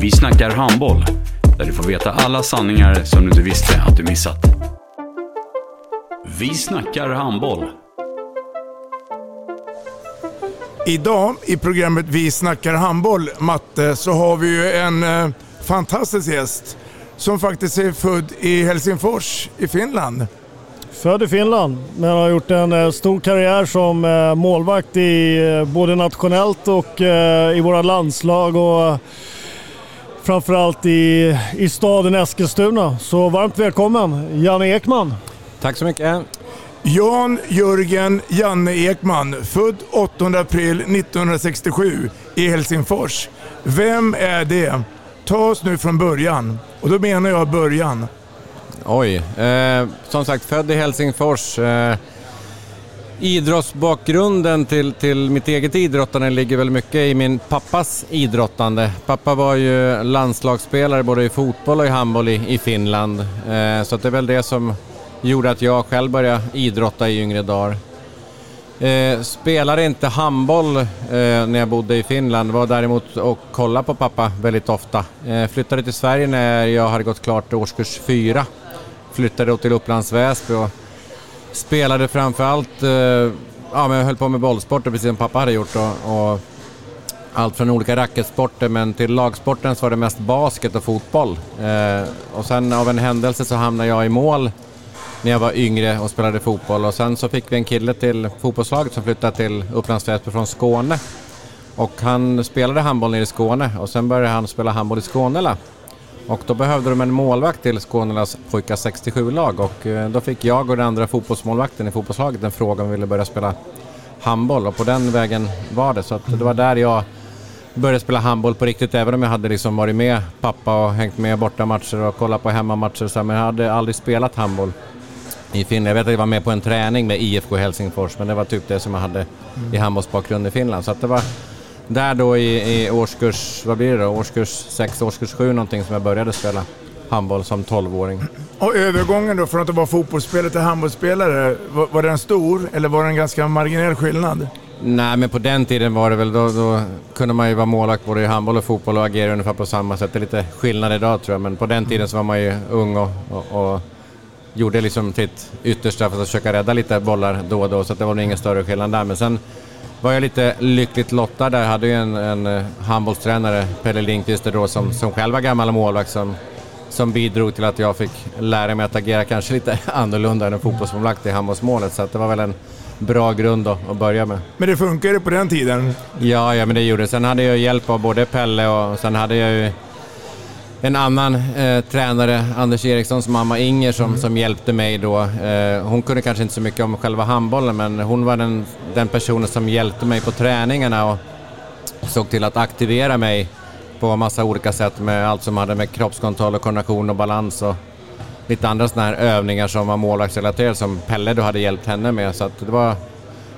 Vi snackar handboll, där du får veta alla sanningar som du inte visste att du missat. Vi snackar handboll. Idag i programmet Vi snackar handboll, Matte, så har vi ju en eh, fantastisk gäst som faktiskt är född i Helsingfors i Finland. Född i Finland, men har gjort en eh, stor karriär som eh, målvakt i eh, både nationellt och eh, i våra landslag och eh, framförallt i, i staden Eskilstuna. Så varmt välkommen Janne Ekman. Tack så mycket. Jan Jörgen Janne Ekman, född 8 april 1967 i Helsingfors. Vem är det? Ta oss nu från början. Och då menar jag början. Oj, eh, som sagt född i Helsingfors. Eh, idrottsbakgrunden till, till mitt eget idrottande ligger väl mycket i min pappas idrottande. Pappa var ju landslagsspelare både i fotboll och i handboll i, i Finland. Eh, så det är väl det som gjorde att jag själv började idrotta i yngre dagar. Eh, spelade inte handboll eh, när jag bodde i Finland, var däremot och kollade på pappa väldigt ofta. Eh, flyttade till Sverige när jag hade gått klart årskurs fyra. Flyttade då till Upplands Väsby och spelade framförallt, eh, ja men jag höll på med bollsporter precis som pappa hade gjort och, och allt från olika racketsporter men till lagsporten så var det mest basket och fotboll. Eh, och sen av en händelse så hamnade jag i mål när jag var yngre och spelade fotboll och sen så fick vi en kille till fotbollslaget som flyttade till Upplands Väsby från Skåne. Och han spelade handboll nere i Skåne och sen började han spela handboll i Skånela. Och då behövde de en målvakt till Skånelas pojkar 67-lag och eh, då fick jag och den andra fotbollsmålvakten i fotbollslaget en fråga om vi ville börja spela handboll och på den vägen var det. Så att det var där jag började spela handboll på riktigt även om jag hade liksom varit med pappa och hängt med bortamatcher och kollat på hemmamatcher så, men jag hade aldrig spelat handboll i Finland. Jag vet att jag var med på en träning med IFK Helsingfors men det var typ det som jag hade i handbollsbakgrund i Finland. Så att det var där då i, i årskurs, vad blir det då, årskurs 6, årskurs 7 någonting som jag började spela handboll som 12-åring. Och övergången då från att vara fotbollsspelare till handbollsspelare, var, var den stor eller var det en ganska marginell skillnad? Nej, men på den tiden var det väl, då, då kunde man ju vara målvakt både i handboll och fotboll och agera ungefär på samma sätt. Det är lite skillnad idag tror jag, men på den tiden så var man ju ung och, och, och gjorde liksom sitt yttersta för att försöka rädda lite bollar då och då, så det var nog ingen större skillnad där. Men sen var jag lite lyckligt lottad där. Jag hade ju en, en eh, handbollstränare, Pelle Lindqvist, då, som, som själv var gammal målvakt som, som bidrog till att jag fick lära mig att agera kanske lite annorlunda än en fotbollsmålvakt i handbollsmålet. Så det var väl en bra grund då, att börja med. Men det funkade på den tiden? Ja, ja men det gjorde det. Sen hade jag hjälp av både Pelle och sen hade jag ju en annan eh, tränare, Anders Erikssons mamma Inger, som, som hjälpte mig då. Eh, hon kunde kanske inte så mycket om själva handbollen, men hon var den, den personen som hjälpte mig på träningarna och såg till att aktivera mig på massa olika sätt med allt som hade med kroppskontroll och koordination och balans och lite andra sådana här övningar som var målvaktsrelaterade som Pelle då hade hjälpt henne med. Så att det var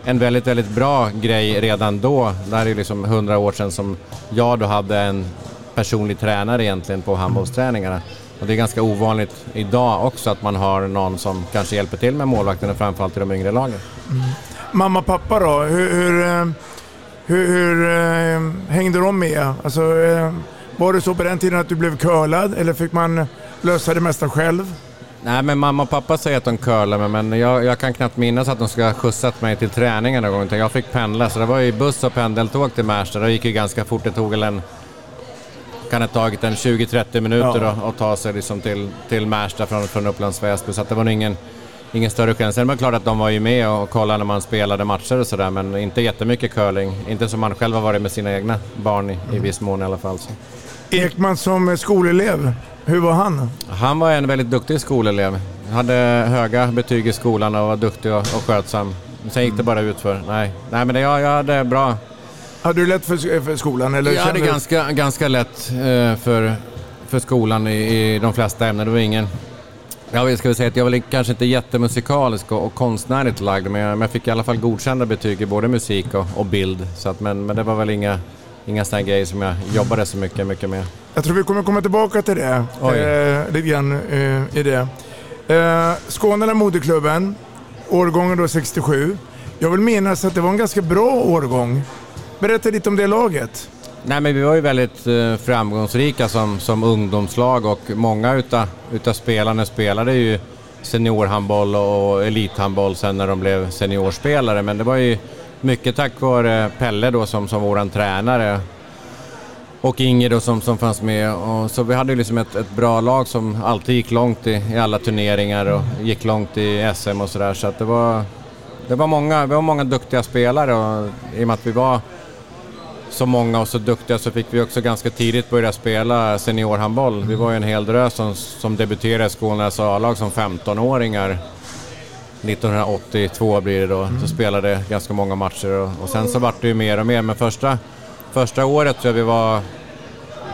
en väldigt, väldigt bra grej redan då. Det här är ju liksom hundra år sedan som jag då hade en personlig tränare egentligen på handbollsträningarna. Och det är ganska ovanligt idag också att man har någon som kanske hjälper till med målvakten framförallt i de yngre lagen. Mm. Mamma och pappa då, hur, hur, eh, hur, hur äh, hängde de med? Alltså, äh, var det så på den tiden att du blev curlad eller fick man lösa det mesta själv? Nej men mamma och pappa säger att de curlar mig men jag, jag kan knappt minnas att de ska ha skjutsat mig till träningen någon gång. Jag fick pendla så det var ju buss och pendeltåg till Märsta. Det gick ju ganska fort. Det tog väl en kan ha tagit en 20-30 minuter Ja. att ta sig liksom till, till Märsta från, från Upplands Väsby. Så att det var nog ingen, ingen större skillnad. Sen var det klart att de var ju med och kollade när man spelade matcher och sådär, men inte jättemycket curling. Inte som man själv har varit med sina egna barn i, i viss mån i alla fall. Så. Ekman som skolelev, hur var han? Han var en väldigt duktig skolelev. Hade höga betyg i skolan och var duktig och, och skötsam. Sen gick det bara ut för. Nej, Nej men det, jag, jag hade bra... Hade du lätt för, för skolan? Eller Jag hade du- ganska, ganska lätt eh, för, för skolan i, i de flesta ämnen. Det var ingen... Jag ska väl säga att jag var kanske inte jättemusikalisk och, och konstnärligt lagd, men jag, men jag fick i alla fall godkända betyg i både musik och, och bild. Så att, men, men det var väl inga, inga sådana grejer som jag jobbade så mycket, mycket med. Jag tror vi kommer komma tillbaka till det. Eh, lite grann eh, i det. Eh, Skånela moderklubben, årgången då 67. Jag vill minnas att det var en ganska bra årgång. Berätta lite om det laget. Nej, men vi var ju väldigt eh, framgångsrika som, som ungdomslag och många utav, utav spelarna spelade ju seniorhandboll och elithandboll sen när de blev seniorspelare. Men det var ju mycket tack vare Pelle då som, som våran tränare och Inger då som, som fanns med. Och så vi hade ju liksom ett, ett bra lag som alltid gick långt i, i alla turneringar och gick långt i SM och sådär. Så att det var, det var många, vi var många duktiga spelare och i och med att vi var så många och så duktiga så fick vi också ganska tidigt börja spela seniorhandboll. Vi var ju en hel drös som, som debuterade i Skånes A-lag som 15-åringar. 1982 blir det då, så spelade ganska många matcher och, och sen så vart det ju mer och mer. Men första, första året tror jag vi var,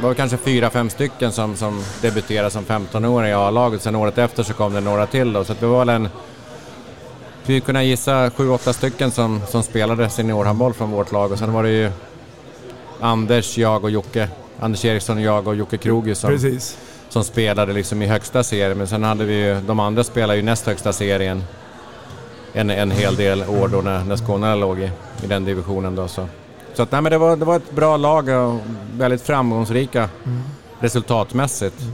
var kanske fyra, fem stycken som, som debuterade som 15-åringar i A-laget. Sen året efter så kom det några till då, så vi var väl en vi kunna gissa sju, åtta stycken som, som spelade seniorhandboll från vårt lag och sen var det ju Anders, jag och Jocke. Anders Eriksson, jag och Jocke Krogi som, Precis. som spelade liksom i högsta serien. Men sen hade vi ju, de andra spelade ju näst högsta serien en, en hel del år då när, när Skåne låg i, i den divisionen. Då, så så att, nej, men det, var, det var ett bra lag och väldigt framgångsrika resultatmässigt. Så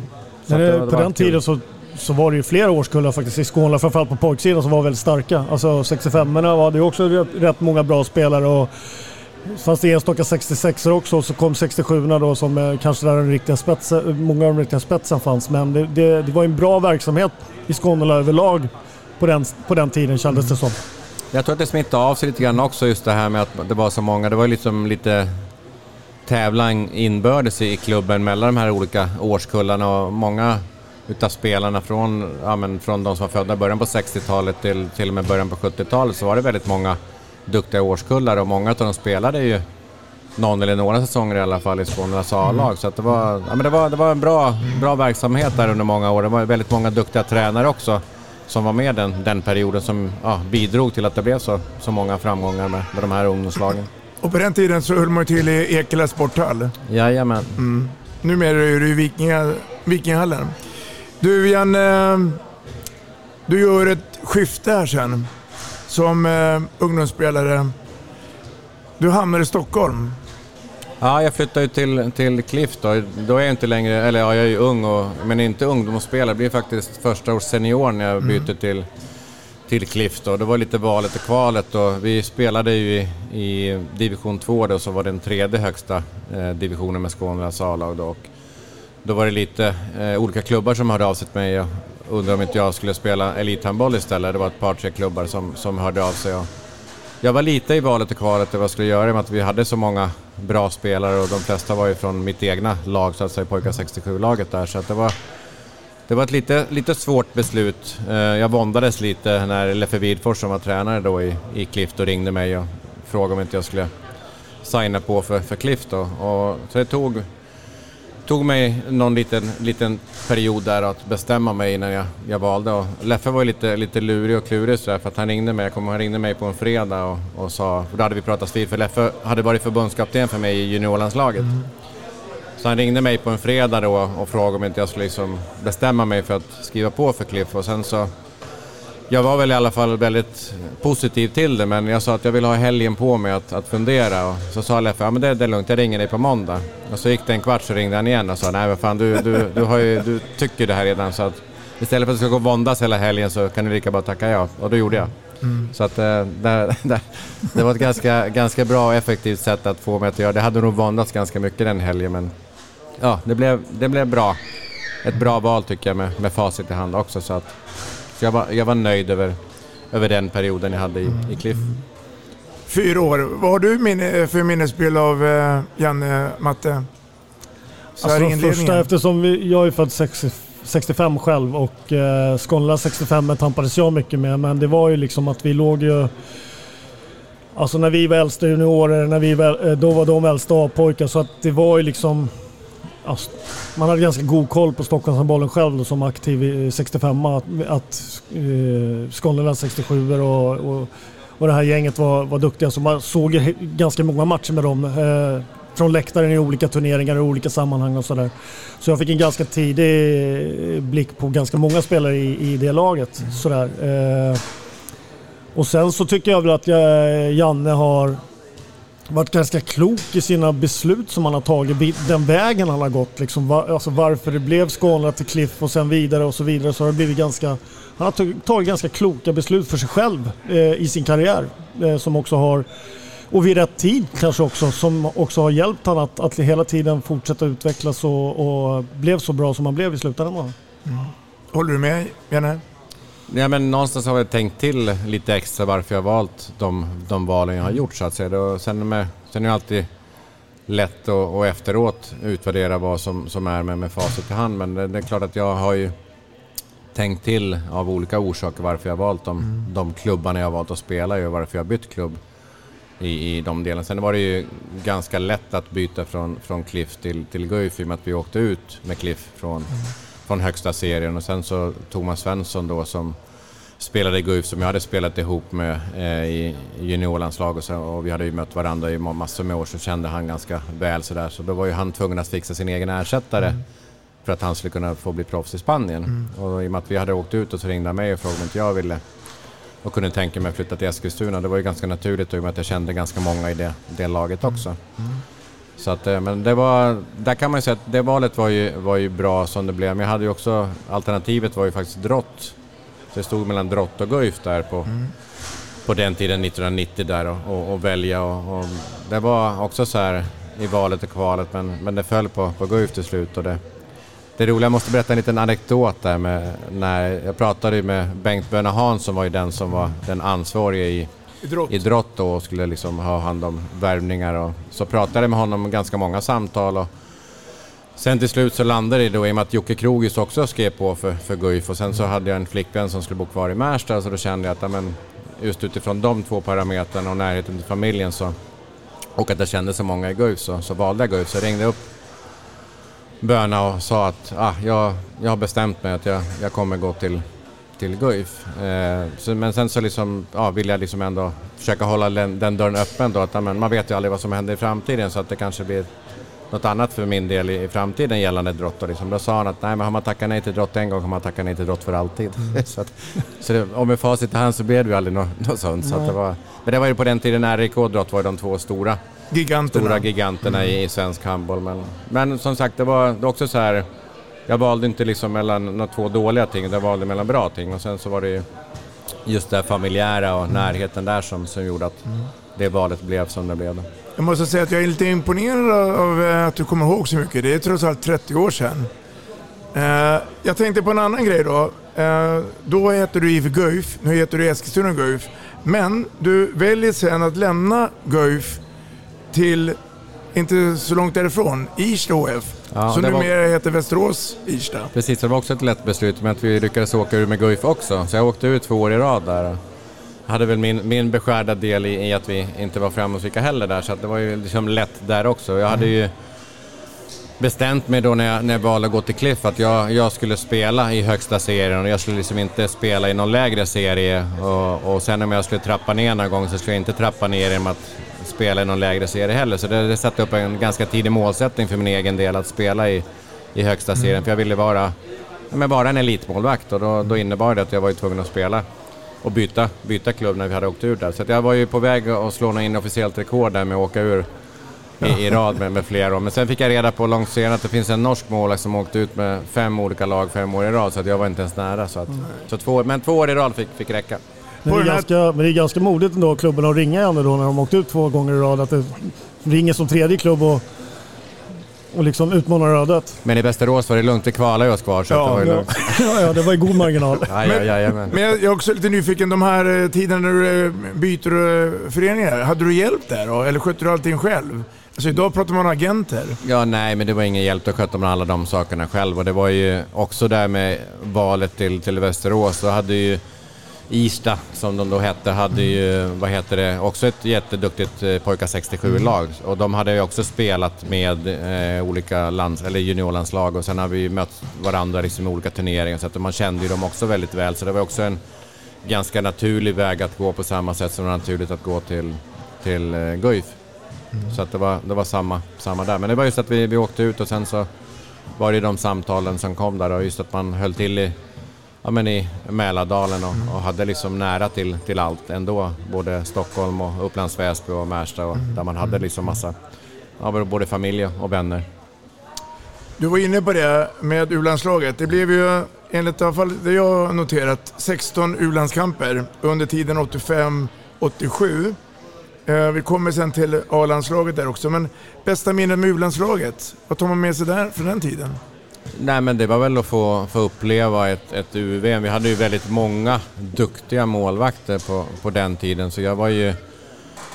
Men att det, det på den kul. tiden så, så var det ju flera årskullar faktiskt i Skåne, framförallt på pojksidan, som var väldigt starka. Alltså 65orna hade ju också rätt, rätt många bra spelare och fanns det enstaka 66 också och så kom 67orna då som eh, kanske där den riktiga spetsen, eh, många av de riktiga spetsen fanns. Men det, det, det var en bra verksamhet i Skåne överlag på den, på den tiden kändes det som. Mm. Jag tror att det smittade av sig lite grann också just det här med att det var så många. Det var ju liksom lite tävlan inbördes i klubben mellan de här olika årskullarna och många utav spelarna från, ja, men från de som var födda i början på 60-talet till till och med början på 70-talet så var det väldigt många duktiga årskullar och många av dem spelade ju någon eller några säsonger i alla fall i Skånes A-lag. Så att det, var, ja, men det, var, det var en bra, bra verksamhet där under många år. Det var väldigt många duktiga tränare också som var med den, den perioden som ja, bidrog till att det blev så, så många framgångar med, med de här ungdomslagen. Och på den tiden så höll man ju till i Ekela sporthall. Jajamän. Mm. Numera är du i Vikinga, Vikinghallen. Du Jan, eh, du gör ett skifte här sen som eh, ungdomsspelare. Du hamnar i Stockholm. Ja, jag flyttade ju till, till Cliff då. Då är jag inte längre, eller ja, jag är ju ung och, men inte ungdomsspelare. Det blir faktiskt första års senior när jag byter till, till Cliff då. Det var lite valet och kvalet och vi spelade ju i, i division 2 då, så var den tredje högsta eh, divisionen med Skånes A-lag då. Och då var det lite eh, olika klubbar som hörde av sig till mig och undrade om inte jag skulle spela elithandboll istället. Det var ett par, tre klubbar som, som hörde av sig. Och, jag var lite i valet och kvalet vad jag skulle göra i och med att vi hade så många bra spelare och de flesta var ju från mitt egna lag, så att säga pojkar 67-laget där. Så att det var, det var ett lite, lite svårt beslut. Eh, jag våndades lite när Leffe Widfors som var tränare då i, i Cliff och ringde mig och frågade om inte jag skulle signa på för, för Cliff då. Och, så det tog, tog mig någon liten, liten period där att bestämma mig innan jag, jag valde. Och Leffe var ju lite, lite lurig och klurig sådär för att han ringde mig, jag kommer, han ringde mig på en fredag och, och sa, för då hade vi pratat vid, för Leffe hade varit förbundskapten för mig i juniorlandslaget. Så han ringde mig på en fredag då och frågade om inte jag skulle liksom bestämma mig för att skriva på för Cliff och sen så jag var väl i alla fall väldigt positiv till det men jag sa att jag vill ha helgen på mig att, att fundera och så sa Leffe, ja men det, det är lugnt, jag ringer dig på måndag. Och så gick det en kvart så ringde han igen och sa, nej men fan du, du, du, har ju, du tycker det här redan så att istället för att du ska gå och våndas hela helgen så kan du lika bara tacka ja. Och det gjorde jag. Mm. Så att eh, det, det, det var ett ganska, ganska bra och effektivt sätt att få mig att göra det. hade nog våndats ganska mycket den helgen men ja, det blev, det blev bra. Ett bra val tycker jag med, med facit i hand också. Så, att, så jag, var, jag var nöjd över, över den perioden jag hade i, i Cliff. Fyra år. Vad har du minne, för minnesbild av eh, Janne, Matte? Så Alltså de första, eftersom vi, jag är född 60, 65 själv och eh, Skånela 65 tampades jag mycket med. Men det var ju liksom att vi låg ju... Alltså när vi var äldsta juniorer, när vi väl, eh, då var de äldsta A-pojkar. Så att det var ju liksom... Alltså, man hade ganska god koll på Stockholmshandbollen själv då, som aktiv i 65 att, att eh, Skånela 67 och, och, och det här gänget var, var duktiga. Så man såg ganska många matcher med dem. Eh, från läktaren i olika turneringar och olika sammanhang och sådär. Så jag fick en ganska tidig blick på ganska många spelare i, i det laget. Sådär. Eh, och sen så tycker jag väl att jag, Janne har varit ganska klok i sina beslut som han har tagit, den vägen han har gått. Liksom, var, alltså varför det blev Skåne till Cliff och sen vidare och så vidare. Så har det blivit ganska, han har tagit, ganska kloka beslut för sig själv eh, i sin karriär. Eh, som också har, och vid rätt tid kanske också, som också har hjälpt honom att, att hela tiden fortsätta utvecklas och, och blev så bra som han blev i slutändan. Mm. Håller du med Janne? Ja, men någonstans har jag tänkt till lite extra varför jag har valt de, de valen jag har gjort så att säga. Sen, med, sen är det alltid lätt att och efteråt utvärdera vad som, som är med, med facit i hand. Men det, det är klart att jag har ju tänkt till av olika orsaker varför jag har valt de, de klubbarna jag har valt att spela i och varför jag har bytt klubb i, i de delarna. Sen var det ju ganska lätt att byta från, från Cliff till, till Guif i och med att vi åkte ut med Cliff från, från högsta serien. Och sen så Thomas Svensson då som spelade i Guif som jag hade spelat ihop med eh, i juniorlandslag. Och, så, och vi hade ju mött varandra i ma- massor med år så kände han ganska väl sådär. Så då var ju han tvungen att fixa sin egen ersättare för att han skulle kunna få bli proffs i Spanien. Och i och med att vi hade åkt ut och så ringde han mig och frågade om inte jag ville och kunde tänka mig att flytta till Eskilstuna. Det var ju ganska naturligt i och med att jag kände ganska många i det, det laget också. Så att, eh, men det var, där kan man ju säga att det valet var ju, var ju bra som det blev. Men jag hade ju också, alternativet var ju faktiskt Drott. Så det stod mellan Drott och Guif där på, på den tiden, 1990 där och, och, och välja. Och, och det var också så här i valet och kvalet men, men det föll på, på Guif till slut. Och det, det roliga, jag måste berätta en liten anekdot där med när jag pratade ju med Bengt Böna Hansson var ju den som var den ansvarige i, idrott. idrott och skulle liksom ha hand om värvningar och så pratade jag med honom ganska många samtal och sen till slut så landade det då i och med att Jocke Krogis också skrev på för, för Guif och sen så hade jag en flickvän som skulle bo kvar i Märsta så då kände jag att amen, just utifrån de två parametrarna och närheten till familjen så och att jag kände så många i Guif så, så valde jag Guif så jag ringde upp Böna och sa att ah, jag, jag har bestämt mig att jag, jag kommer gå till, till Guif. Eh, så, men sen så liksom, ja, vill jag liksom ändå försöka hålla den, den dörren öppen då. Att, men man vet ju aldrig vad som händer i framtiden så att det kanske blir något annat för min del i, i framtiden gällande drott. Och liksom, då sa han att nej, men har man tackat nej till drott en gång kan man tacka nej till drott för alltid. så att, så det, och med facit i hand så blev det ju aldrig något, något sånt. Så att det var, men det var ju på den tiden RIK och drott var de två stora Giganterna. stora giganterna i, i svensk handboll. Men, men som sagt, det var, det var också så här. Jag valde inte liksom mellan några två dåliga ting, jag valde mellan bra ting. Och sen så var det ju just det familjära och närheten där som, som gjorde att det valet blev som det blev. Jag måste säga att jag är lite imponerad av- eh, att du kommer ihåg så mycket. Det är trots allt 30 år sedan. Eh, jag tänkte på en annan grej då. Eh, då heter du IF Guif, nu heter du Eskilstuna Guif. Men du väljer sen att lämna Guif till, inte så långt därifrån, Irsta HF. Ja, som det var- numera heter Västerås Irsta. Precis, det var också ett lätt beslut med att vi lyckades åka ur med Guif också. Så jag åkte ut två år i rad där. Hade väl min, min beskärda del i, i att vi inte var framgångsrika heller där, så det var ju liksom lätt där också. Jag hade ju bestämt mig då när jag, när jag valde att gå till Cliff att jag, jag skulle spela i högsta serien och jag skulle liksom inte spela i någon lägre serie. Och, och sen om jag skulle trappa ner någon gång så skulle jag inte trappa ner genom att spela i någon lägre serie heller. Så det, det satte upp en ganska tidig målsättning för min egen del att spela i, i högsta serien. För jag ville vara, ja, men vara en elitmålvakt och då, då innebar det att jag var tvungen att spela och byta, byta klubb när vi hade åkt ur där. Så jag var ju på väg att slå något inofficiellt rekord där med att åka ur i, i rad med, med flera år. Men sen fick jag reda på långt senare att det finns en norsk målvakt som åkte ut med fem olika lag fem år i rad så jag var inte ens nära. Så att, så två, men två år i rad fick, fick räcka. Men det, är ganska, men det är ganska modigt ändå klubben att ringa Janne då när de åkt ut två gånger i rad. Att det ringer som tredje klubb och och liksom utmana ödet. Men i Västerås var det lugnt, det kvalade oss kvar. Så Ja, det var ju Ja, lugnt. ja, det var i god marginal. Ja, ja, men. Men jag jag är också lite nyfiken, de här eh, tiderna när du eh, byter eh, föreningar, hade du hjälp där då? Eller skötte du allting själv? Alltså idag pratar man agenter. Ja, nej, men det var ingen hjälp. Då skötte man alla de sakerna själv. Och det var ju också där med valet till, till Västerås. Så hade ju Irsta, som de då hette, hade ju, vad heter det, också ett jätteduktigt eh, pojkar 67-lag. Och de hade ju också spelat med eh, olika lands, eller juniorlandslag och sen har vi mött varandra liksom i olika turneringar. Så att man kände ju dem också väldigt väl. Så det var också en ganska naturlig väg att gå på samma sätt som det var naturligt att gå till, till eh, Guif. Så att det var, det var samma, samma där. Men det var just att vi, vi åkte ut och sen så var det de samtalen som kom där och just att man höll till i, ja, men i Mälardalen och, och hade liksom nära till, till allt ändå. Både Stockholm och Upplands Väsby och Märsta och där man hade liksom massa, ja, både familj och vänner. Du var inne på det med U-landslaget. Det blev ju, enligt i alla fall det jag har noterat, 16 U-landskamper under tiden 85-87. Eh, Vi kommer sen till A-landslaget där också, men bästa minnet med U-landslaget, vad tar man med sig där från den tiden? Nej men det var väl att få, få uppleva ett, ett UVM. Vi hade ju väldigt många duktiga målvakter på, på den tiden så jag var ju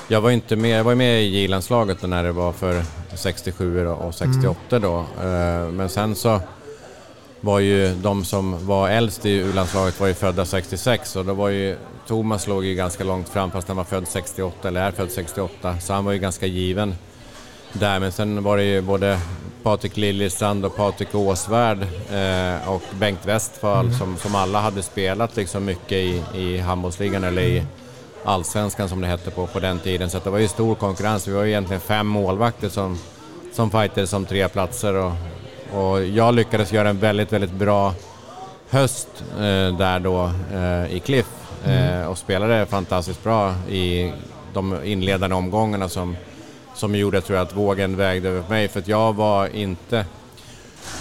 jag var inte med, jag var med i J-landslaget när det var för 67 och och 68 då. Eh, Men sen så var ju de som var äldst i U-landslaget var ju födda 66 och då var ju Thomas låg ju ganska långt fram fast han var född 68 eller är född 68 så han var ju ganska given där. Men sen var det ju både Patrik Liljestrand och Patrik Åsvärd eh, och Bengt Westphal som, som alla hade spelat liksom mycket i, i handbollsligan eller i allsvenskan som det hette på, på den tiden. Så det var ju stor konkurrens. Vi var ju egentligen fem målvakter som, som fightades om tre platser och, och jag lyckades göra en väldigt, väldigt bra höst eh, där då eh, i Cliff eh, och spelade fantastiskt bra i de inledande omgångarna som, som gjorde tror jag, att vågen vägde över mig för att jag var inte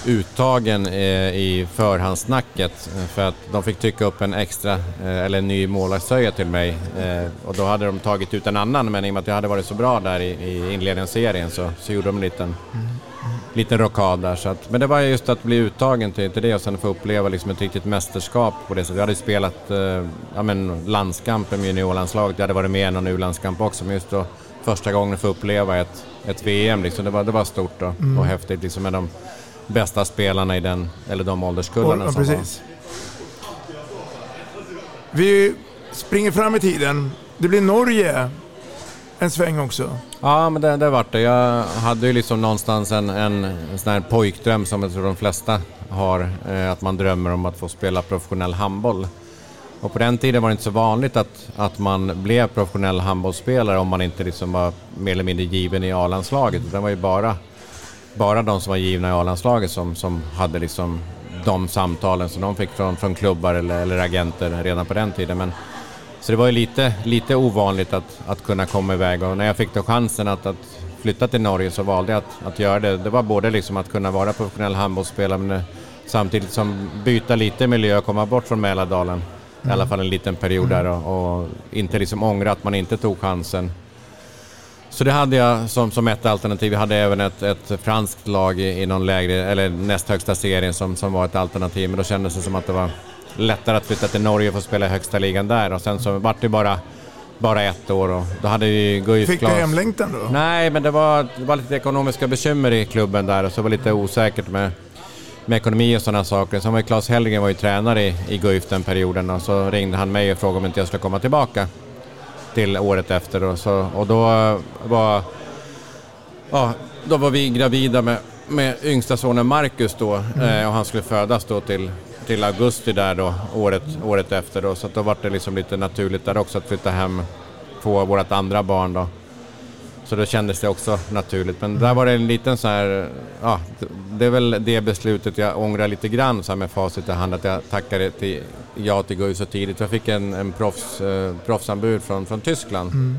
uttagen eh, i förhandssnacket eh, för att de fick trycka upp en extra eh, eller en ny målvaktströja till mig och då hade de tagit ut en annan men i och med att jag hade varit så bra där i, inledningsserien inledningen av serien så, så gjorde de en liten, liten rockad där. Så att, men det var just att bli uttagen till, till det och sen få uppleva liksom ett riktigt mästerskap på det sättet. Jag hade spelat ja, men landskamper med juniorlandslaget, jag hade varit med i någon U-landskamp också men just då första gången få uppleva ett, ett VM liksom, det, var, det var stort och, Mm. och häftigt liksom med de bästa spelarna i den, eller de ålderskullarna som var. precis. Vi springer fram i tiden. Det blir Norge en sväng också. Ja, men det, det vart det. Jag hade ju liksom någonstans en, en, en sån här pojkdröm som jag tror de flesta har. Eh, att man drömmer om att få spela professionell handboll. Och på den tiden var det inte så vanligt att, att man blev professionell handbollsspelare om man inte liksom var mer eller mindre given i A-landslaget. Det var ju bara, bara de som var givna i A-landslaget som, som hade liksom de samtalen som de fick från, från klubbar eller, eller agenter redan på den tiden. Men, så det var ju lite, lite ovanligt att, att kunna komma iväg och när jag fick då chansen att, att flytta till Norge så valde jag att, att göra det. Det var både liksom att kunna vara professionell handbollsspelare men eh, samtidigt som byta lite miljö och komma bort från Mälardalen. I alla fall en liten period där och, och inte liksom ångra att man inte tog chansen. Så det hade jag som, som ett alternativ. Jag hade även ett, ett franskt lag i, i någon lägre, eller näst högsta serien som, som var ett alternativ. Men då kändes det som att det var lättare att flytta till Norge och få spela i högsta ligan där. Och sen så vart det bara, bara ett år och då hade vi Guif Fick du hemlängtan då? Nej, men det var, det var lite ekonomiska bekymmer i klubben där och så var det lite osäkert med, med ekonomi och sådana saker. Sen var ju Claes Hellgren var ju tränare i, i Guif den perioden och så ringde han mig och frågade om inte jag skulle komma tillbaka till året efter och, så, och då var, ja, då var vi gravida med, med yngsta sonen Marcus då eh, och han skulle födas då till, till augusti där då året, året efter då så då var det liksom lite naturligt där också att flytta hem på vårt andra barn då. Så då kändes det också naturligt. Men där var det en liten så här, ja, det- är väl det beslutet jag ångrar lite grann så här med facit i hand att jag tackade till, ja till Guif så tidigt. Jag fick en, en proffs, eh, proffsanbud från, från Tyskland. Mm.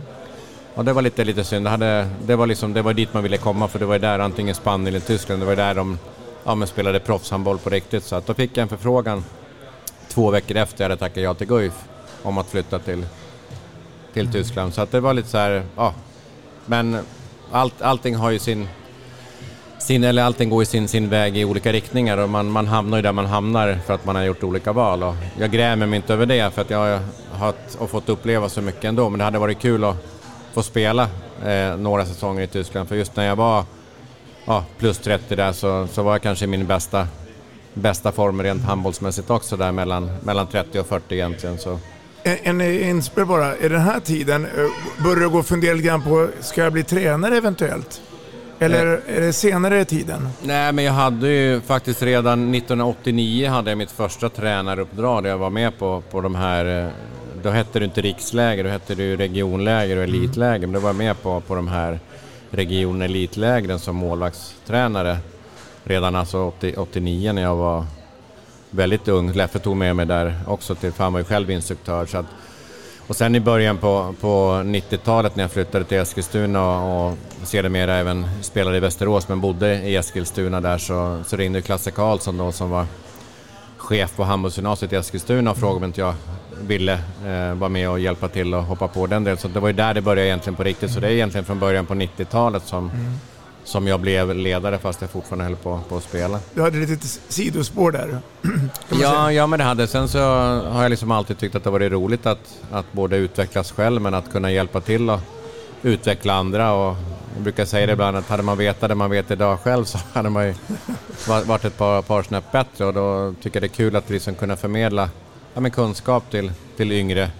Och det var lite, lite synd. Det, hade, det, var liksom, det var dit man ville komma för det var där antingen Spanien eller Tyskland. Det var där de ja, men spelade proffshandboll på riktigt. Så att då fick jag en förfrågan två veckor efter jag hade tackat ja till Guif om att flytta till, till Tyskland. Så att det var lite så här, ja. Men allt, allting har ju sin, sin, eller allting går ju sin, sin väg i olika riktningar och man, man hamnar ju där man hamnar för att man har gjort olika val. Och jag grämer mig inte över det för att jag har, har fått uppleva så mycket ändå men det hade varit kul att få spela eh, några säsonger i Tyskland för just när jag var ja, plus 30 där så, så var jag kanske i min bästa, bästa form rent handbollsmässigt också där mellan, mellan 30 och 40 egentligen. Så. En, en inspel bara, i den här tiden, eh, börjar du gå och fundera lite grann på, ska jag bli tränare eventuellt? Eller är det senare i tiden? Nej, men jag hade ju faktiskt redan 1989 hade jag mitt första tränaruppdrag där jag var med på, på de här, eh, då hette det inte riksläger, då hette det ju regionläger och elitläger, men då var jag med på, på de här region elitlägren som målvaktstränare redan alltså 80, 89 när jag var väldigt ung. Leffe tog med mig där också, till, för han var ju själv instruktör. Så att, och sen i början på, på 90-talet när jag flyttade till Eskilstuna och, och sedermera även spelade i Västerås men bodde i Eskilstuna där så, så ringde Klasse Karlsson då som var chef på handbollsgymnasiet i Eskilstuna och frågade om inte jag ville eh, vara med och hjälpa till och hoppa på den delen. Så det var ju där det började egentligen på riktigt. Så det är egentligen från början på 90-talet som, mm som jag blev ledare fast jag fortfarande höll på, på att spela. Du hade ett litet sidospår där. ja, ja, men det hade. Sen så har jag liksom alltid tyckt att det varit roligt att, att både utvecklas själv men att kunna hjälpa till och utveckla andra. Och jag brukar säga det ibland att hade man vetat det man vet idag själv så hade man ju varit ett par, par snäpp bättre och då tycker jag det är kul att liksom kunna förmedla ja, kunskap till, till yngre,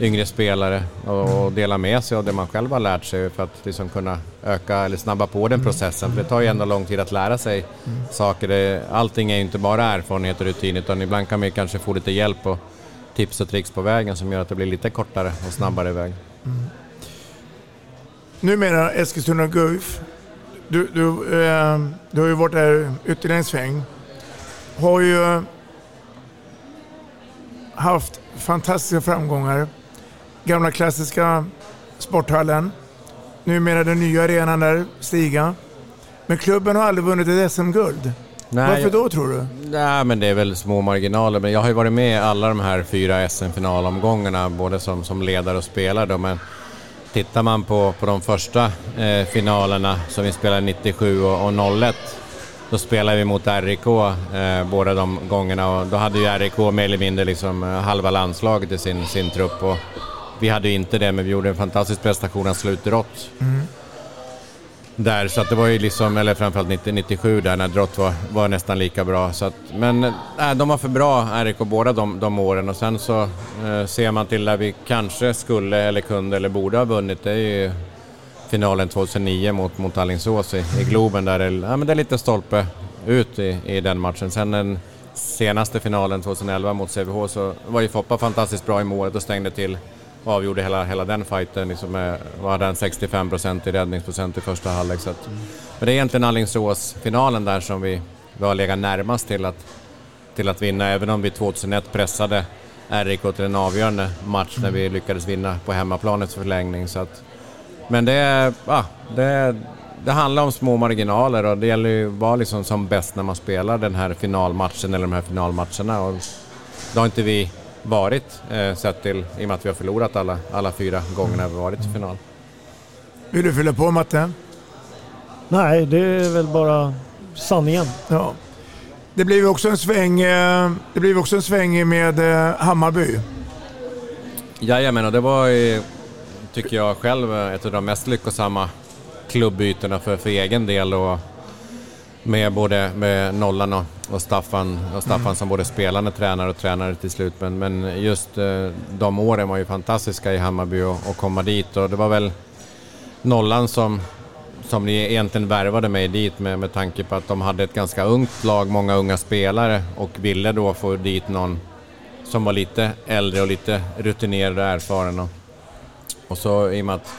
yngre spelare och, dela med sig av det man själv har lärt sig för att liksom kunna öka eller snabba på den processen. För det tar ju ändå lång tid att lära sig mm. saker. Allting är ju inte bara erfarenhet och rutin utan ibland kan man kanske få lite hjälp och tips och tricks på vägen som gör att det blir lite kortare och snabbare väg. Mm. Numera Eskilstuna Guif. Du, du, eh, du har ju varit där ytterligare en sväng. Har ju haft fantastiska framgångar. Gamla klassiska sporthallen. Numera den nya arenan där, Stiga. Men klubben har aldrig vunnit ett SM-guld. Varför då tror du? Nej, men det är väl små marginaler. Men jag har ju varit med i alla de här fyra SM-finalomgångarna, både som, som ledare och spelare. Då. Men tittar man på, på de första eh, finalerna som vi spelade 97 och, och 01 då spelade vi mot RIK eh, båda de gångerna och då hade ju RIK mer eller mindre liksom eh, halva landslaget i sin, sin trupp. Och vi hade inte det, men vi gjorde en fantastisk prestation slå ut Drott. Mm. Där, så att det var ju liksom, eller framförallt 90, 97 där när Drott var, var nästan lika bra. Så att, men äh, de var för bra, RIK, båda de, de åren och sen så eh, ser man till där vi kanske skulle eller kunde eller borde ha vunnit, det är ju finalen 2009 mot, mot Alingsås i, i Globen där det, ja, men det är lite stolpe ut i, i den matchen. Sen den senaste finalen 2011 mot Sävehof så var ju Foppa fantastiskt bra i målet och stängde till och avgjorde hela, hela den fighten. Liksom med, hade en 65% i räddningsprocent i första halvlek. Så att, men det är egentligen Alingsås-finalen där som vi, vi har legat närmast till att, till att vinna, även om vi 2001 pressade RIK till en avgörande match när vi lyckades vinna på hemmaplanets förlängning. Så att, men det, ja, det, det handlar om små marginaler och det gäller ju att vara liksom som bäst när man spelar den här finalmatchen eller de här finalmatcherna. Och det har inte vi varit eh, sett till, i och med att vi har förlorat alla, alla fyra gångerna vi varit i final. Vill du fylla på Matte? Nej, det är väl bara sanningen. Ja. Det blev också en sväng, eh, det blev också en sväng med eh, Hammarby. Jajamän, och det var ju tycker jag själv, ett av de mest lyckosamma klubbytena för, för egen del. Och med både med Nollan och, och Staffan, och Staffan som både spelande tränare och tränare till slut. Men, men just eh, de åren var ju fantastiska i Hammarby och, och komma dit. Och det var väl Nollan som, som ni egentligen värvade mig dit med, med tanke på att de hade ett ganska ungt lag, många unga spelare och ville då få dit någon som var lite äldre och lite rutinerad och erfaren. Och, och så i och med att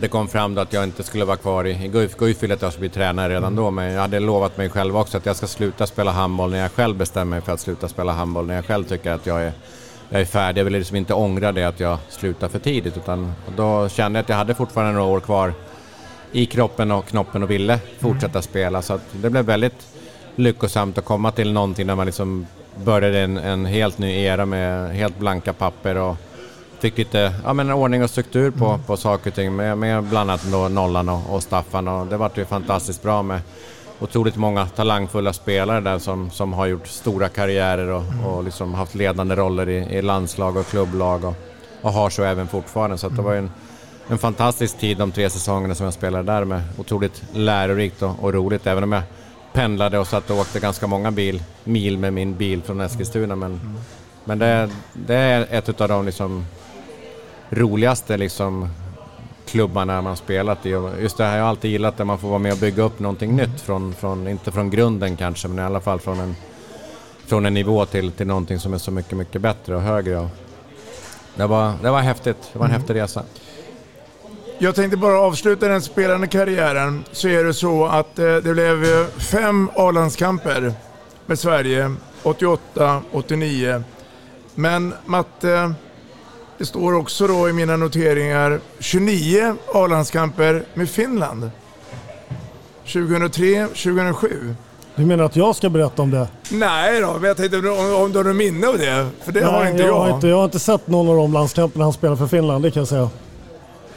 det kom fram då att jag inte skulle vara kvar i, Guif. Guif ville att jag skulle bli tränare redan då, men jag hade lovat mig själv också att jag ska sluta spela handboll när jag själv bestämmer mig för att sluta spela handboll. När jag själv tycker att jag är, jag är färdig. Jag vill liksom inte ångra det att jag slutar för tidigt. Utan då kände jag att jag hade fortfarande några år kvar i kroppen och knoppen och ville fortsätta mm. spela. Så det blev väldigt lyckosamt att komma till någonting där man liksom började en, en helt ny era med helt blanka papper och fick lite ja, men ordning och struktur på, på saker och ting med, med bland annat då Nollan och, och Staffan och det vart ju fantastiskt bra med otroligt många talangfulla spelare där som, som har gjort stora karriärer och, och liksom haft ledande roller i, i landslag och klubblag och, och har så även fortfarande. Så det var ju en, en fantastisk tid de tre säsongerna som jag spelade där med otroligt lärorikt och, och roligt även om jag pendlade och satt och åkte ganska många bil, mil med min bil från Eskilstuna. Men, men det, det är ett av de liksom roligaste liksom klubbarna man spelat i. Just det här, jag har alltid gillat det man får vara med och bygga upp någonting nytt. Från, från, inte från grunden kanske, men i alla fall från en, från en nivå till, till någonting som är så mycket, mycket bättre och högre. Det, var, det var häftigt. Det var en mm. häftig resa. Jag tänkte bara avsluta den spelande karriären. Så är det så att eh, det blev fem A-landskamper med Sverige 88, 89. Men Matte, det står också då i mina noteringar 29 A-landskamper med Finland. 2003, 2007. Du menar att jag ska berätta om det? Nej då, men jag tänkte om, om du har något minne av det? För det Nej, har inte jag. Jag har inte, jag har inte sett någon av de landskamperna han spelade för Finland, det kan jag säga.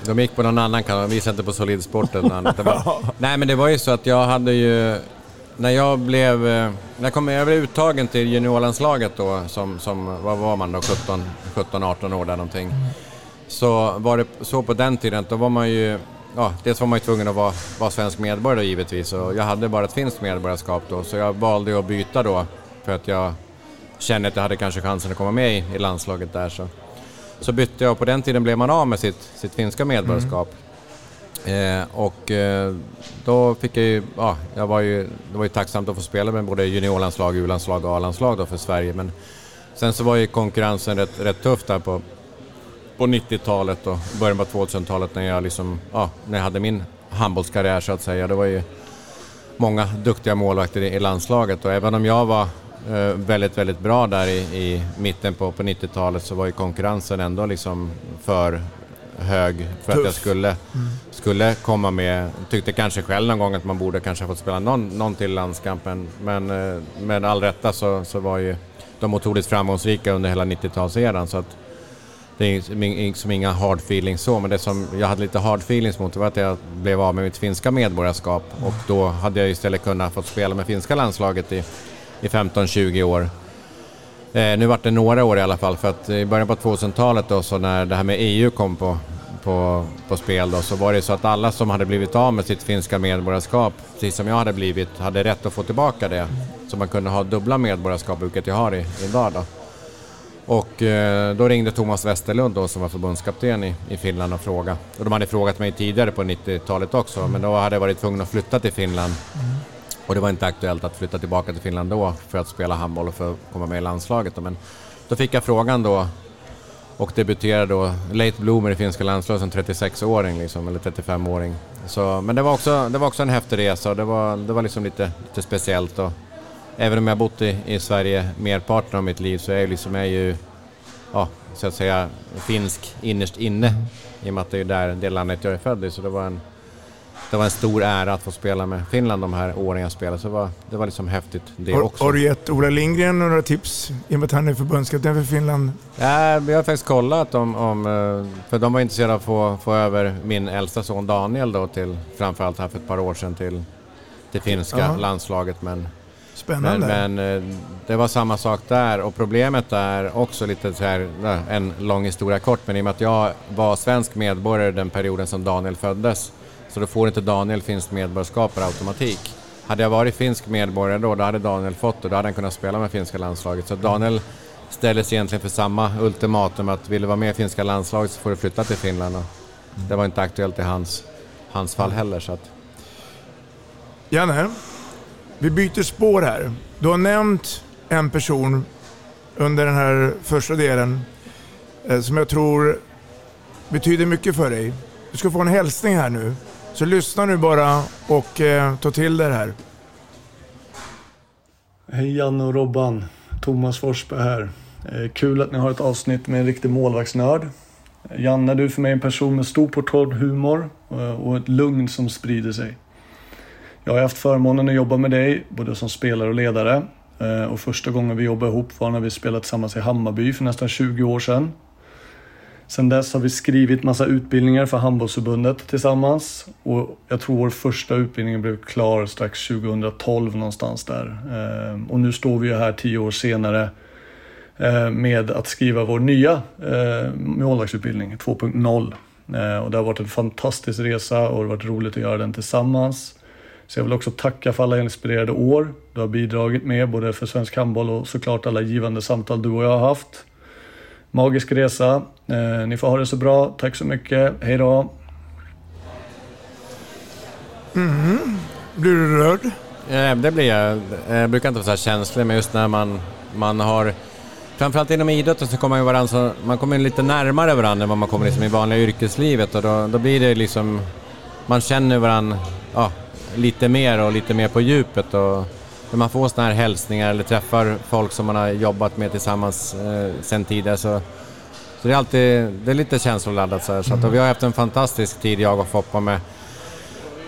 De gick på någon annan kanal, vi inte på Solid Sport eller något annat. Nej men det var ju så att jag hade ju när jag blev, eh, när jag, kom, jag blev uttagen till juniorlandslaget då, som, som vad var man då, 17, 17 18 år där någonting. Så var det så på den tiden, då var man ju, ja, dels var man ju tvungen att vara, vara svensk medborgare då, givetvis och jag hade bara ett finskt medborgarskap då, så jag valde att byta då för att jag kände att jag hade kanske chansen att komma med i, i landslaget där. Så. så bytte jag och på den tiden blev man av med sitt, sitt finska medborgarskap. Mm. Eh, och eh, då fick jag ju, ja, jag var ju, det var ju tacksamt att få spela med både juniorlandslag, U-landslag och A-landslag då för Sverige. Men sen så var ju konkurrensen rätt, rätt tuff där på, på 90-talet och början på 2000-talet när jag liksom, ja, när jag hade min handbollskarriär så att säga. Det var ju många duktiga målvakter i, i landslaget och även om jag var eh, väldigt, väldigt bra där i, i mitten på, på 90-talet så var ju konkurrensen ändå liksom för hög för Tuff. att jag skulle, mm. skulle komma med. Tyckte kanske själv någon gång att man borde kanske ha fått spela någon, någon till landskampen. Men eh, med all rätta så, så var ju de otroligt framgångsrika under hela 90-talseran. Så att det är liksom inga hard feelings så, men det som jag hade lite hard feelings mot var att jag blev av med mitt finska medborgarskap och då hade jag istället kunnat få spela med finska landslaget i, i 15-20 år. Eh, nu vart det några år i alla fall för att i början på 2000-talet då så när det här med EU kom på, på, på spel då så var det så att alla som hade blivit av med sitt finska medborgarskap, precis som jag hade blivit, hade rätt att få tillbaka det. Så man kunde ha dubbla medborgarskap, vilket jag har i, idag då. Och eh, då ringde Thomas Westerlund då, som var förbundskapten i, i Finland och frågade. Och de hade frågat mig tidigare på 90-talet också, men då hade jag varit tvungen att flytta till Finland. Och det var inte aktuellt att flytta tillbaka till Finland då för att spela handboll och för att komma med i landslaget. Men då fick jag frågan då och debuterade då late bloomer i finska landslaget som 36-åring liksom, eller 35-åring. Så, men det var, också, det var också en häftig resa och det var, det var liksom lite, lite speciellt. Och även om jag bott i, i Sverige merparten av mitt liv så är jag, liksom, jag ju ja, så att säga finsk innerst inne i och med att det är där det landet jag är född i. Så det var en, det var en stor ära att få spela med Finland de här åren jag spelade. Så det var, det var liksom häftigt det har, också. Har du gett Ola Lindgren några tips i och med att han är förbundskapten för Finland? Ja, vi har faktiskt kollat om, om, eh, för de var intresserade av att få, få över min äldsta son Daniel då till, framförallt här för ett par år sedan till, till finska ja. landslaget. Men, Spännande. Men, men, eh, det var samma sak där och problemet är också lite så här, en lång historia kort, men i och med att jag var svensk medborgare den perioden som Daniel föddes så då får inte Daniel finskt medborgarskap per automatik. Hade jag varit finsk medborgare då, då hade Daniel fått det. Då hade han kunnat spela med finska landslaget. Så Daniel ställdes egentligen för samma ultimatum att vill du vara med i finska landslaget så får du flytta till Finland. Och det var inte aktuellt i hans, hans fall heller. Så att... Janne, vi byter spår här. Du har nämnt en person under den här första delen eh, som jag tror betyder mycket för dig. Du ska få en hälsning här nu så lyssna nu bara och eh, ta till dig det här. Hej Janne och Robban. Thomas Forsberg här. Eh, kul att ni har ett avsnitt med en riktig målvaktsnörd. Janne, du är för mig en person med stor portalhumor humor eh, och ett lugn som sprider sig. Jag har haft förmånen att jobba med dig, både som spelare och ledare. Eh, och första gången vi jobbade ihop var när vi spelade tillsammans i Hammarby för nästan 20 år sedan. Sen dess har vi skrivit massa utbildningar för handbollsförbundet tillsammans. Och jag tror vår första utbildning blev klar strax 2012 någonstans där. Ehm, och nu står vi ju här tio år senare eh, med att skriva vår nya eh, målvaktsutbildning 2.0. Eh, och det har varit en fantastisk resa och det har varit roligt att göra den tillsammans. Så jag vill också tacka för alla inspirerade år du har bidragit med, både för svensk handboll och såklart alla givande samtal du och jag har haft. Magisk resa. Eh, ni får ha det så bra. Tack så mycket. Hej då. Mm. Blir du rörd? Ja, det blir jag. Jag brukar inte vara så här känslig, men just när man, man har... Framförallt inom idrotten så kommer man, varandra, så man kommer lite närmare varandra än vad man kommer liksom i vanliga yrkeslivet och då, då blir det liksom... Man känner varandra ja, lite mer och lite mer på djupet och när man får sådana här hälsningar eller träffar folk som man har jobbat med tillsammans eh, sen tidigare så, så det är alltid det är lite känsloladdat. Så, här, så att, vi har haft en fantastisk tid, jag och Foppa, med,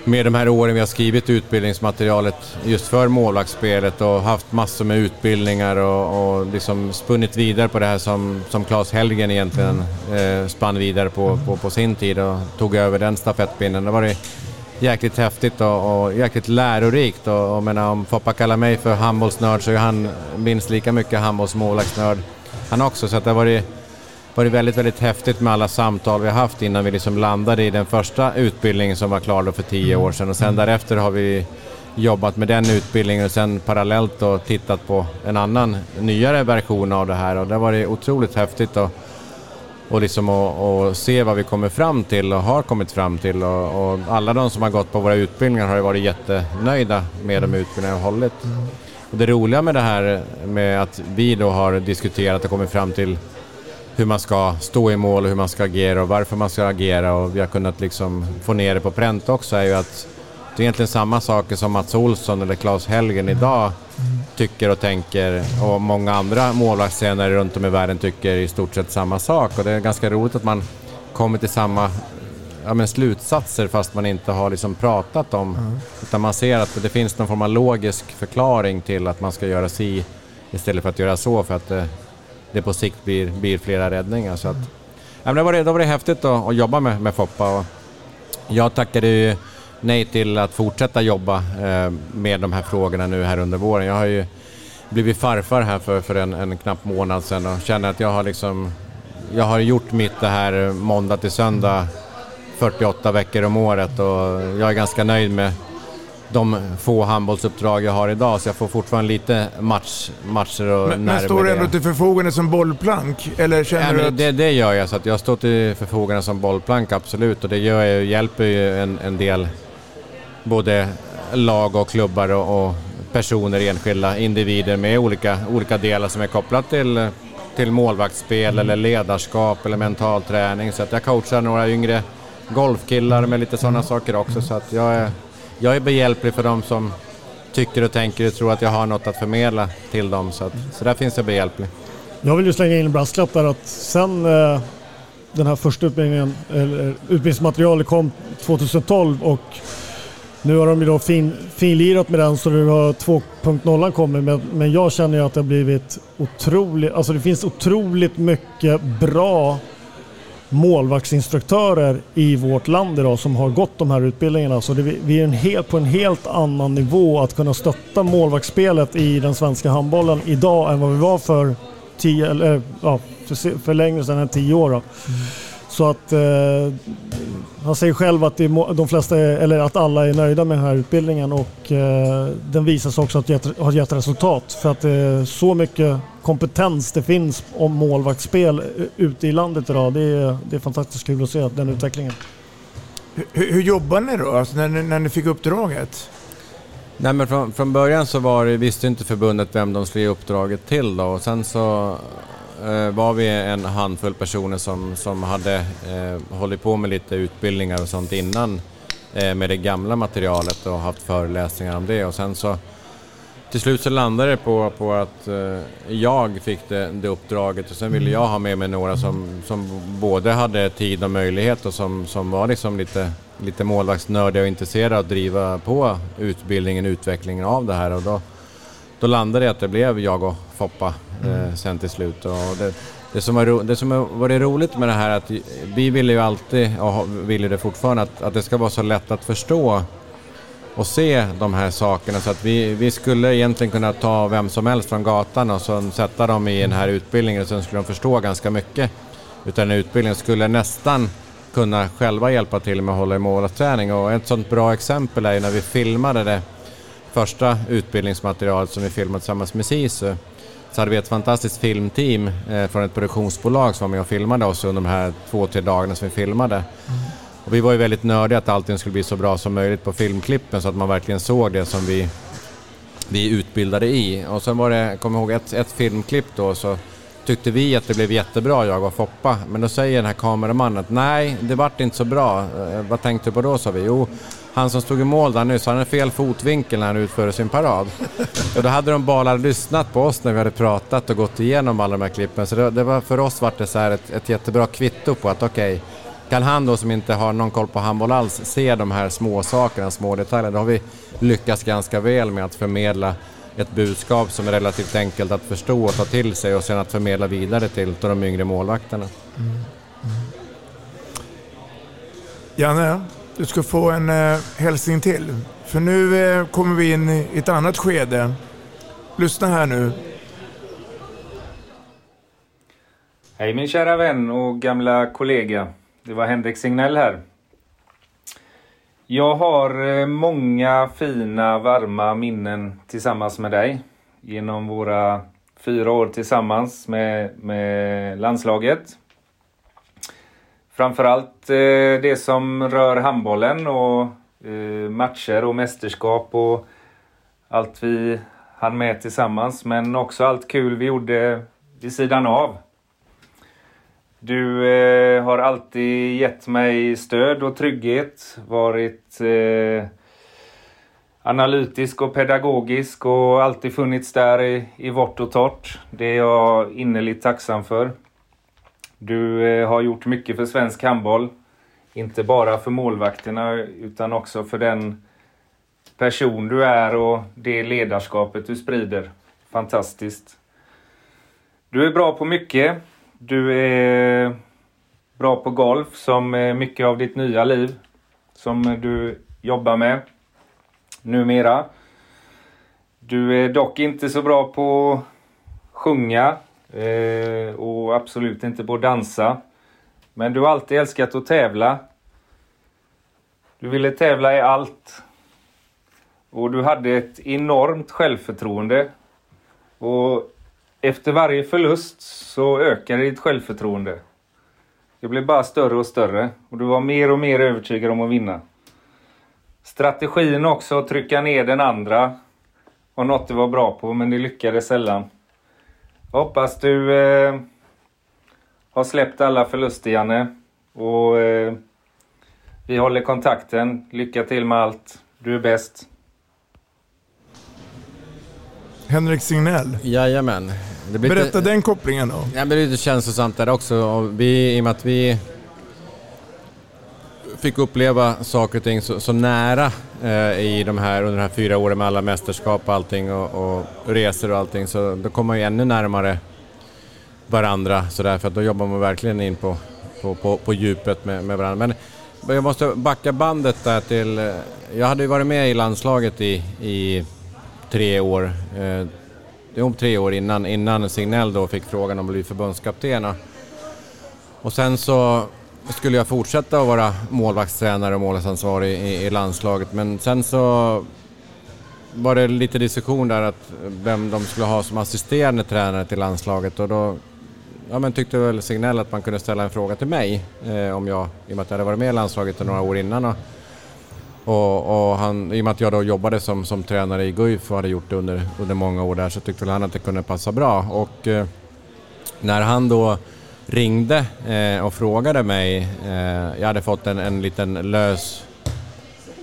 med de här åren vi har skrivit utbildningsmaterialet just för målvaktsspelet och haft massor med utbildningar och, och liksom spunnit vidare på det här som, som Claes Helgen egentligen eh, spann vidare på, på, på, sin tid och tog över den stafettpinnen. Det var det jäkligt häftigt och, och jäkligt lärorikt. Och, och menar, om Foppa kallar mig för handbollsnörd så är han minst lika mycket handbollsmålvaktsnörd han också. Så det har varit, varit väldigt, väldigt häftigt med alla samtal vi har haft innan vi liksom landade i den första utbildningen som var klar för tio år sedan. Och sen därefter har vi jobbat med den utbildningen och sen parallellt då tittat på en annan nyare version av det här och det har varit otroligt häftigt. Och, och, liksom och, och, se vad vi kommer fram till och har kommit fram till. Och, och, alla de som har gått på våra utbildningar har ju varit jättenöjda med de utbildningar vi har hållit. Och det roliga med det här med att vi då har diskuterat och kommit fram till hur man ska stå i mål och hur man ska agera och varför man ska agera och vi har kunnat liksom få ner det på pränt också är ju att det är egentligen samma saker som Mats Olsson eller Claes Helgen idag tycker och tänker och många andra målvaktstränare runt om i världen tycker i stort sett samma sak och det är ganska roligt att man kommer till samma ja, men slutsatser fast man inte har liksom pratat om mm. utan man ser att det finns någon form av logisk förklaring till att man ska göra si istället för att göra så för att det, det på sikt blir, blir flera räddningar. Så att, ja, men det, var det, det var det häftigt att, att jobba med, med Foppa och jag tackade ju nej till att fortsätta jobba eh, med de här frågorna nu här under våren. Jag har ju blivit farfar här för, för en, en knapp månad sedan och känner att jag har liksom jag har gjort mitt det här måndag till söndag 48 veckor om året och jag är ganska nöjd med de få handbollsuppdrag jag har idag så jag får fortfarande lite match, matcher och Men, men står du ändå till förfogande som bollplank? Eller känner ja, du att... det, det gör jag, så att jag står till förfogande som bollplank absolut och det gör jag, hjälper ju en, en del både lag och klubbar och, och personer, enskilda individer med olika, olika delar som är kopplat till, till målvaktsspel mm. eller ledarskap eller mental träning. Så att jag coachar några yngre golfkillar med lite sådana mm. saker också. Så att jag är, jag är behjälplig för de som tycker och tänker och tror att jag har något att förmedla till dem. Så, att, så där finns jag behjälplig. Jag vill ju slänga in en brasklapp där att sen eh, den här första utbildningen, eller, utbildningsmaterialet kom 2012 och nu har de ju då fin, finlirat med den så nu har 2.0 kommit men, men jag känner ju att det har blivit otroligt, alltså det finns otroligt mycket bra målvaktsinstruktörer i vårt land idag som har gått de här utbildningarna. Så det, vi är en helt, på en helt annan nivå att kunna stötta målvaktsspelet i den svenska handbollen idag än vad vi var för, tio, eller, ja, för, för längre sedan än tio år. Mm. Så att eh, han säger själv att de flesta, är, eller att alla är nöjda med den här utbildningen och eh, den visar sig också att gett, har gett resultat. För att det är så mycket kompetens det finns om målvaktsspel ute i landet idag. Det är, det är fantastiskt kul att se den utvecklingen. Hur, hur jobbar ni då, alltså när, ni, när ni fick uppdraget? Nej, men från, från början så var det, visste inte förbundet vem de skulle ge uppdraget till då och sen så Eh, var vi en handfull personer som, som hade eh, hållit på med lite utbildningar och sånt innan eh, med det gamla materialet och haft föreläsningar om det. Och sen så till slut så landade det på, på att eh, jag fick det, det uppdraget. Och sen ville jag ha med mig några som, som både hade tid och möjlighet och som, som var liksom lite, lite målvaktsnördiga och intresserade av att driva på utbildningen, utvecklingen av det här. Och då, då landade det att det blev jag och Foppa mm. sen till slut. Och det, det som, var ro, det som har varit roligt med det här är att vi ville ju alltid, och vill det fortfarande, att, att det ska vara så lätt att förstå och se de här sakerna. Så att vi, vi skulle egentligen kunna ta vem som helst från gatan och sen sätta dem i den här utbildningen och sen skulle de förstå ganska mycket utav den här utbildningen. Skulle nästan kunna själva hjälpa till med att hålla i målträning och ett sådant bra exempel är ju när vi filmade det första utbildningsmaterialet som vi filmade tillsammans med SISU så hade vi ett fantastiskt filmteam eh, från ett produktionsbolag som var med och filmade oss under de här två, tre dagarna som vi filmade. Mm. Och vi var ju väldigt nördiga att allting skulle bli så bra som möjligt på filmklippen så att man verkligen såg det som vi, vi utbildade i. Och sen var det, jag kommer ihåg ett, ett filmklipp då, så tyckte vi att det blev jättebra, jag och Foppa. Men då säger den här kameramannen att nej, det vart inte så bra. Eh, vad tänkte du på då, sa vi. Jo, han som stod i mål där nyss, han hade fel fotvinkel när han utförde sin parad. Och då hade de bara lyssnat på oss när vi hade pratat och gått igenom alla de här klippen. Så det, det var, för oss var det så ett, ett jättebra kvitto på att okej, okay, kan han då som inte har någon koll på handboll alls se de här små sakerna, små detaljerna, då har vi lyckats ganska väl med att förmedla ett budskap som är relativt enkelt att förstå och ta till sig och sen att förmedla vidare till, till de yngre målvakterna. Mm. Mm. Janne, du ska få en eh, hälsning till. För nu eh, kommer vi in i ett annat skede. Lyssna här nu. Hej min kära vän och gamla kollega. Det var Henrik Signell här. Jag har eh, många fina varma minnen tillsammans med dig. Genom våra fyra år tillsammans med, med landslaget. Framförallt eh, det som rör handbollen och eh, matcher och mästerskap och allt vi hann med tillsammans. Men också allt kul vi gjorde vid sidan av. Du eh, har alltid gett mig stöd och trygghet. Varit eh, analytisk och pedagogisk och alltid funnits där i, i vårt och torrt. Det är jag innerligt tacksam för. Du eh, har gjort mycket för svensk handboll. Inte bara för målvakterna utan också för den person du är och det ledarskapet du sprider. Fantastiskt. Du är bra på mycket. Du är bra på golf som är mycket av ditt nya liv. Som du jobbar med numera. Du är dock inte så bra på att sjunga Eh, och absolut inte på att dansa. Men du har alltid älskat att tävla. Du ville tävla i allt. Och du hade ett enormt självförtroende. Och efter varje förlust så ökade ditt självförtroende. Det blev bara större och större och du var mer och mer övertygad om att vinna. Strategin också att trycka ner den andra var något du var bra på men det lyckades sällan. Hoppas du eh, har släppt alla förluster Janne. Och eh, vi håller kontakten. Lycka till med allt. Du är bäst. Henrik Signell. Jajamän. Berätta lite, den kopplingen då. Ja, det är lite känslosamt där också. Och vi, I och med att vi fick uppleva saker och ting så, så nära eh, i de här, under de här fyra åren med alla mästerskap och allting och, och resor och allting så då kommer man ju ännu närmare varandra så därför att då jobbar man verkligen in på, på, på, på djupet med, med varandra. Men jag måste backa bandet där till... Eh, jag hade ju varit med i landslaget i, i tre år. Eh, om tre år innan, innan Signell då fick frågan om att bli förbundskapten. Och sen så skulle jag fortsätta att vara målvaktstränare och målvaktsansvarig i, i landslaget men sen så var det lite diskussion där att vem de skulle ha som assisterande tränare till landslaget och då ja, men tyckte väl Signell att man kunde ställa en fråga till mig eh, om jag, i och med att jag hade varit med i landslaget några år innan. Och, och, och, han, I och med att jag då jobbade som, som tränare i Guif och hade gjort det under, under många år där så tyckte väl han att det kunde passa bra. Och eh, när han då ringde eh, och frågade mig, eh, jag hade fått en, en liten lös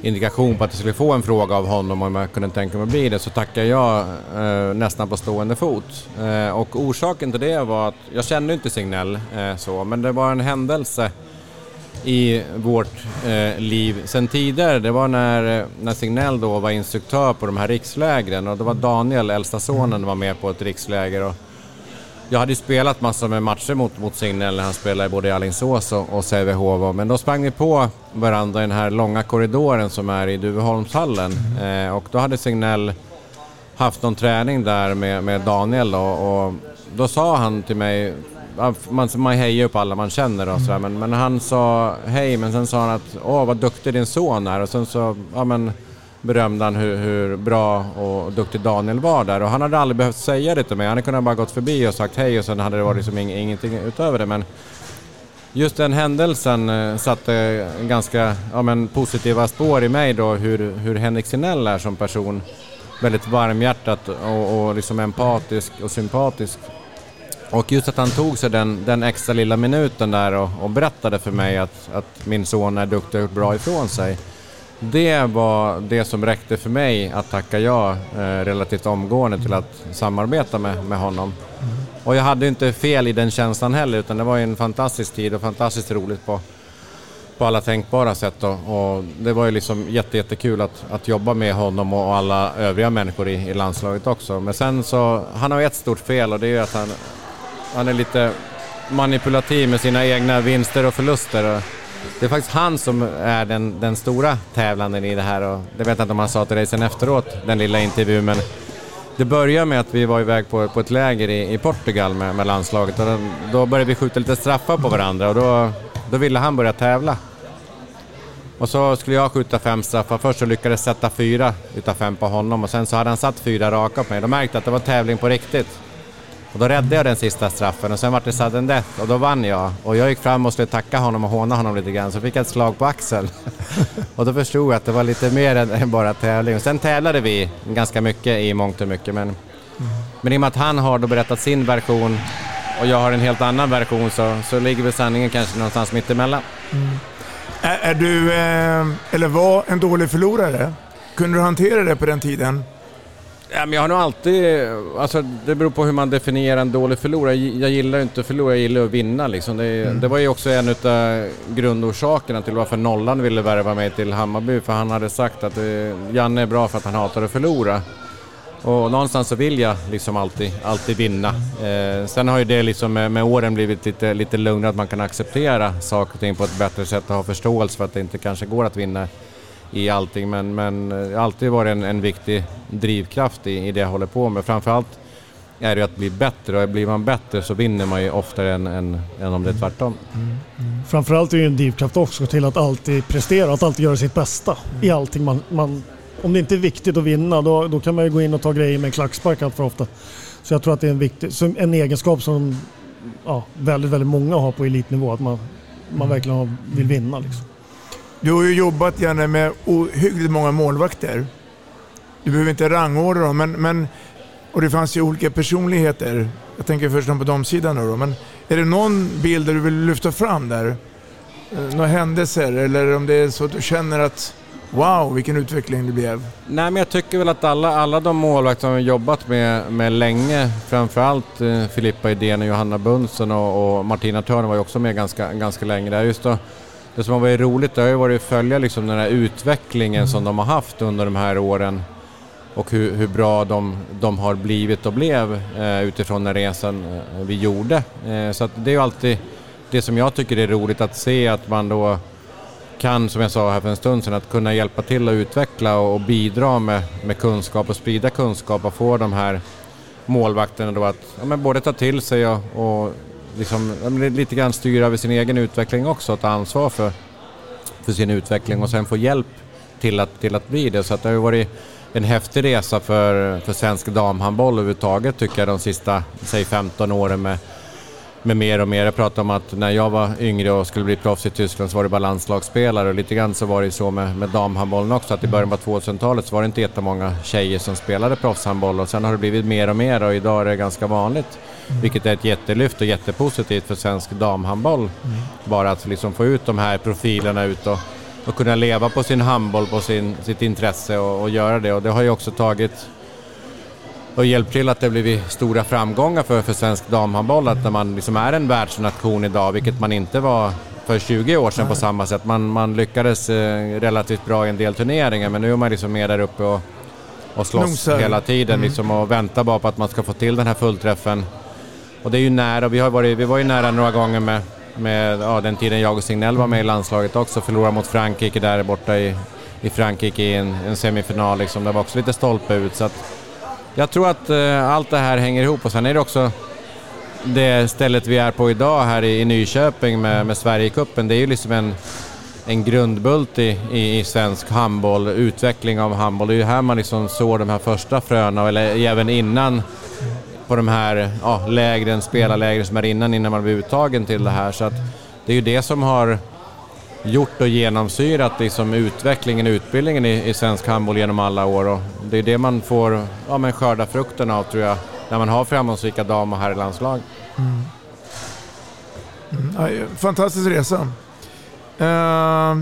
indikation på att jag skulle få en fråga av honom om jag kunde tänka mig att bli det så tackade jag eh, nästan på stående fot. Eh, och orsaken till det var att jag kände inte Signell eh, så, men det var en händelse i vårt eh, liv sen tidigare. Det var när, när Signell då var instruktör på de här rikslägren och det var Daniel, äldsta sonen, var med på ett riksläger. Och jag hade ju spelat massor med matcher mot, mot Signell när han spelade både i Alingsås och, och Sävehof. Men då sprang vi på varandra i den här långa korridoren som är i Duveholmshallen. Eh, och då hade Signell haft någon träning där med, med Daniel då, och då sa han till mig, man, man hejar upp alla man känner och sådär, men, men han sa hej, men sen sa han att åh vad duktig din son är och sen så ja, men, berömde han hur, hur bra och duktig Daniel var där och han hade aldrig behövt säga det till mig, han hade kunnat bara gått förbi och sagt hej och sen hade det varit liksom ingenting utöver det. Men just den händelsen eh, satte ganska ja, men, positiva spår i mig då hur, hur Henrik Sinell är som person. Väldigt varmhjärtat och, och liksom empatisk och sympatisk. Och just att han tog sig den, den extra lilla minuten där och, och berättade för mig att, att min son är duktig och bra ifrån sig. Det var det som räckte för mig att tacka ja eh, relativt omgående till att samarbeta med, med honom. Och jag hade inte fel i den känslan heller utan det var en fantastisk tid och fantastiskt roligt på, på alla tänkbara sätt. Och, och det var ju liksom jätte, jättekul att, att jobba med honom och alla övriga människor i, i landslaget också. Men sen så, han har ett stort fel och det är ju att han, han är lite manipulativ med sina egna vinster och förluster. Det är faktiskt han som är den, den stora tävlanden i det här och det vet jag inte om han sa till dig sen efteråt, den lilla intervjun, men det började med att vi var iväg på, på ett läger i, i Portugal med, med landslaget och då, då började vi skjuta lite straffar på varandra och då, då ville han börja tävla. Och så skulle jag skjuta fem straffar. Först så lyckades jag sätta fyra utav fem på honom och sen så hade han satt fyra raka på mig. Då märkte jag att det var tävling på riktigt. Och då räddade jag den sista straffen och sen var det sudden death och då vann jag. Och jag gick fram och skulle tacka honom och håna honom lite grann så fick jag ett slag på axeln. och då förstod jag att det var lite mer än bara tävling. Och sen tävlade vi ganska mycket i mångt och mycket men, men i och med att han har då berättat sin version och jag har en helt annan version så, så ligger väl sanningen kanske någonstans mittemellan. Mm. Är, är du, eh, eller var, en dålig förlorare? Kunde du hantera det på den tiden? Ja, men jag har nog alltid, alltså det beror på hur man definierar en dålig förlorare. Jag gillar ju inte att förlora, jag gillar att vinna liksom. Det, mm. det var ju också en av grundorsakerna till varför Nollan ville värva mig till Hammarby. För han hade sagt att eh, Janne är bra för att han hatar att förlora. Och någonstans så vill jag liksom alltid, alltid vinna. Eh, sen har ju det liksom med, med, åren blivit lite, lite lugnare, att man kan acceptera saker och ting på ett bättre sätt och ha förståelse för att det inte kanske går att vinna i allting men, men har alltid varit en, en viktig drivkraft i, i det jag håller på med. Framförallt är det att bli bättre och blir man bättre så vinner man ju oftare än, än, än om det är tvärtom. Mm. Mm. Framförallt är det ju en drivkraft också till att alltid prestera, att alltid göra sitt bästa mm. i allting man, man, Om det inte är viktigt att vinna då, då kan man ju gå in och ta grejer med en klackspark allt för ofta. Så jag tror att det är en, viktig, en egenskap som ja, väldigt, väldigt många har på elitnivå, att man, man verkligen vill vinna. Liksom. Du har ju jobbat gärna med ohyggligt många målvakter. Du behöver inte rangordna dem, men, men, och det fanns ju olika personligheter. Jag tänker först på de sidan då, men är det någon bild du vill lyfta fram där? Eh, några händelser eller om det är så att du känner att Wow, vilken utveckling det blev. Nej, men jag tycker väl att alla, alla de målvakter som vi jobbat med, med länge, framförallt eh, Filippa Idén och Johanna Bunsen och, och Martina Törn var ju också med ganska, ganska länge där. Just då, det som har varit roligt det har ju varit att följa liksom den här utvecklingen som de har haft under de här åren och hur, hur bra de, de, har blivit och blev eh, utifrån den resan eh, vi gjorde. Eh, så det är ju alltid det som jag tycker är roligt att se att man då kan, som jag sa här för en stund sedan, att kunna hjälpa till att utveckla och, och bidra med, med kunskap och sprida kunskap och få de här målvakterna då att ja, både ta till sig och, och liksom, lite grann styra över sin egen utveckling också och ta ansvar för, för sin utveckling och sen få hjälp till att, till att bli det. Så att det har ju varit en häftig resa för, för svensk damhandboll överhuvudtaget tycker jag de sista, säg 15 åren med med mer och mer. Jag pratade om att när jag var yngre och skulle bli proffs i Tyskland så var det bara landslagsspelare och lite grann så var det så med, med damhandbollen också att i början på 2000-talet så var det inte jättemånga tjejer som spelade proffshandboll och sen har det blivit mer och mer och idag är det ganska vanligt. Mm. Vilket är ett jättelyft och jättepositivt för svensk damhandboll. Mm. Bara att liksom få ut de här profilerna ut och, och kunna leva på sin handboll, på sin, sitt intresse och, och göra det. Och det har ju också tagit och hjälpt till att det blivit stora framgångar för, för svensk damhandboll. Att när man liksom är en världsnation idag, vilket man inte var för 20 år sedan på samma sätt. Man, man lyckades eh, relativt bra i en del turneringar men nu är man liksom mer där uppe och, och slåss hela tiden Mm. liksom, och väntar bara på att man ska få till den här fullträffen. Och det är ju nära, vi, har varit, vi var ju nära några gånger med, med ja, den tiden jag och Signell var med i landslaget också, förlorade mot Frankrike där borta i, i Frankrike i en, en semifinal. Liksom. Det var också lite stolpe ut. Så att jag tror att eh, allt det här hänger ihop och sen är det också det stället vi är på idag här i, i Nyköping med, med Sverigecupen. Det är ju liksom en, en grundbult i, i, i svensk handboll, utveckling av handboll. Det är ju här man liksom sår de här första fröna, eller även innan på de här ja, lägren, spelarlägren som är innan, innan man blir uttagen till det här. Så att det är ju det som har gjort och genomsyrat liksom utvecklingen och utbildningen i, i svensk handboll genom alla år. Och det är det man får ja, men skörda frukten av tror jag, när man har framgångsrika dam och herrlandslag. Mm. Mm. Fantastisk resa. Uh,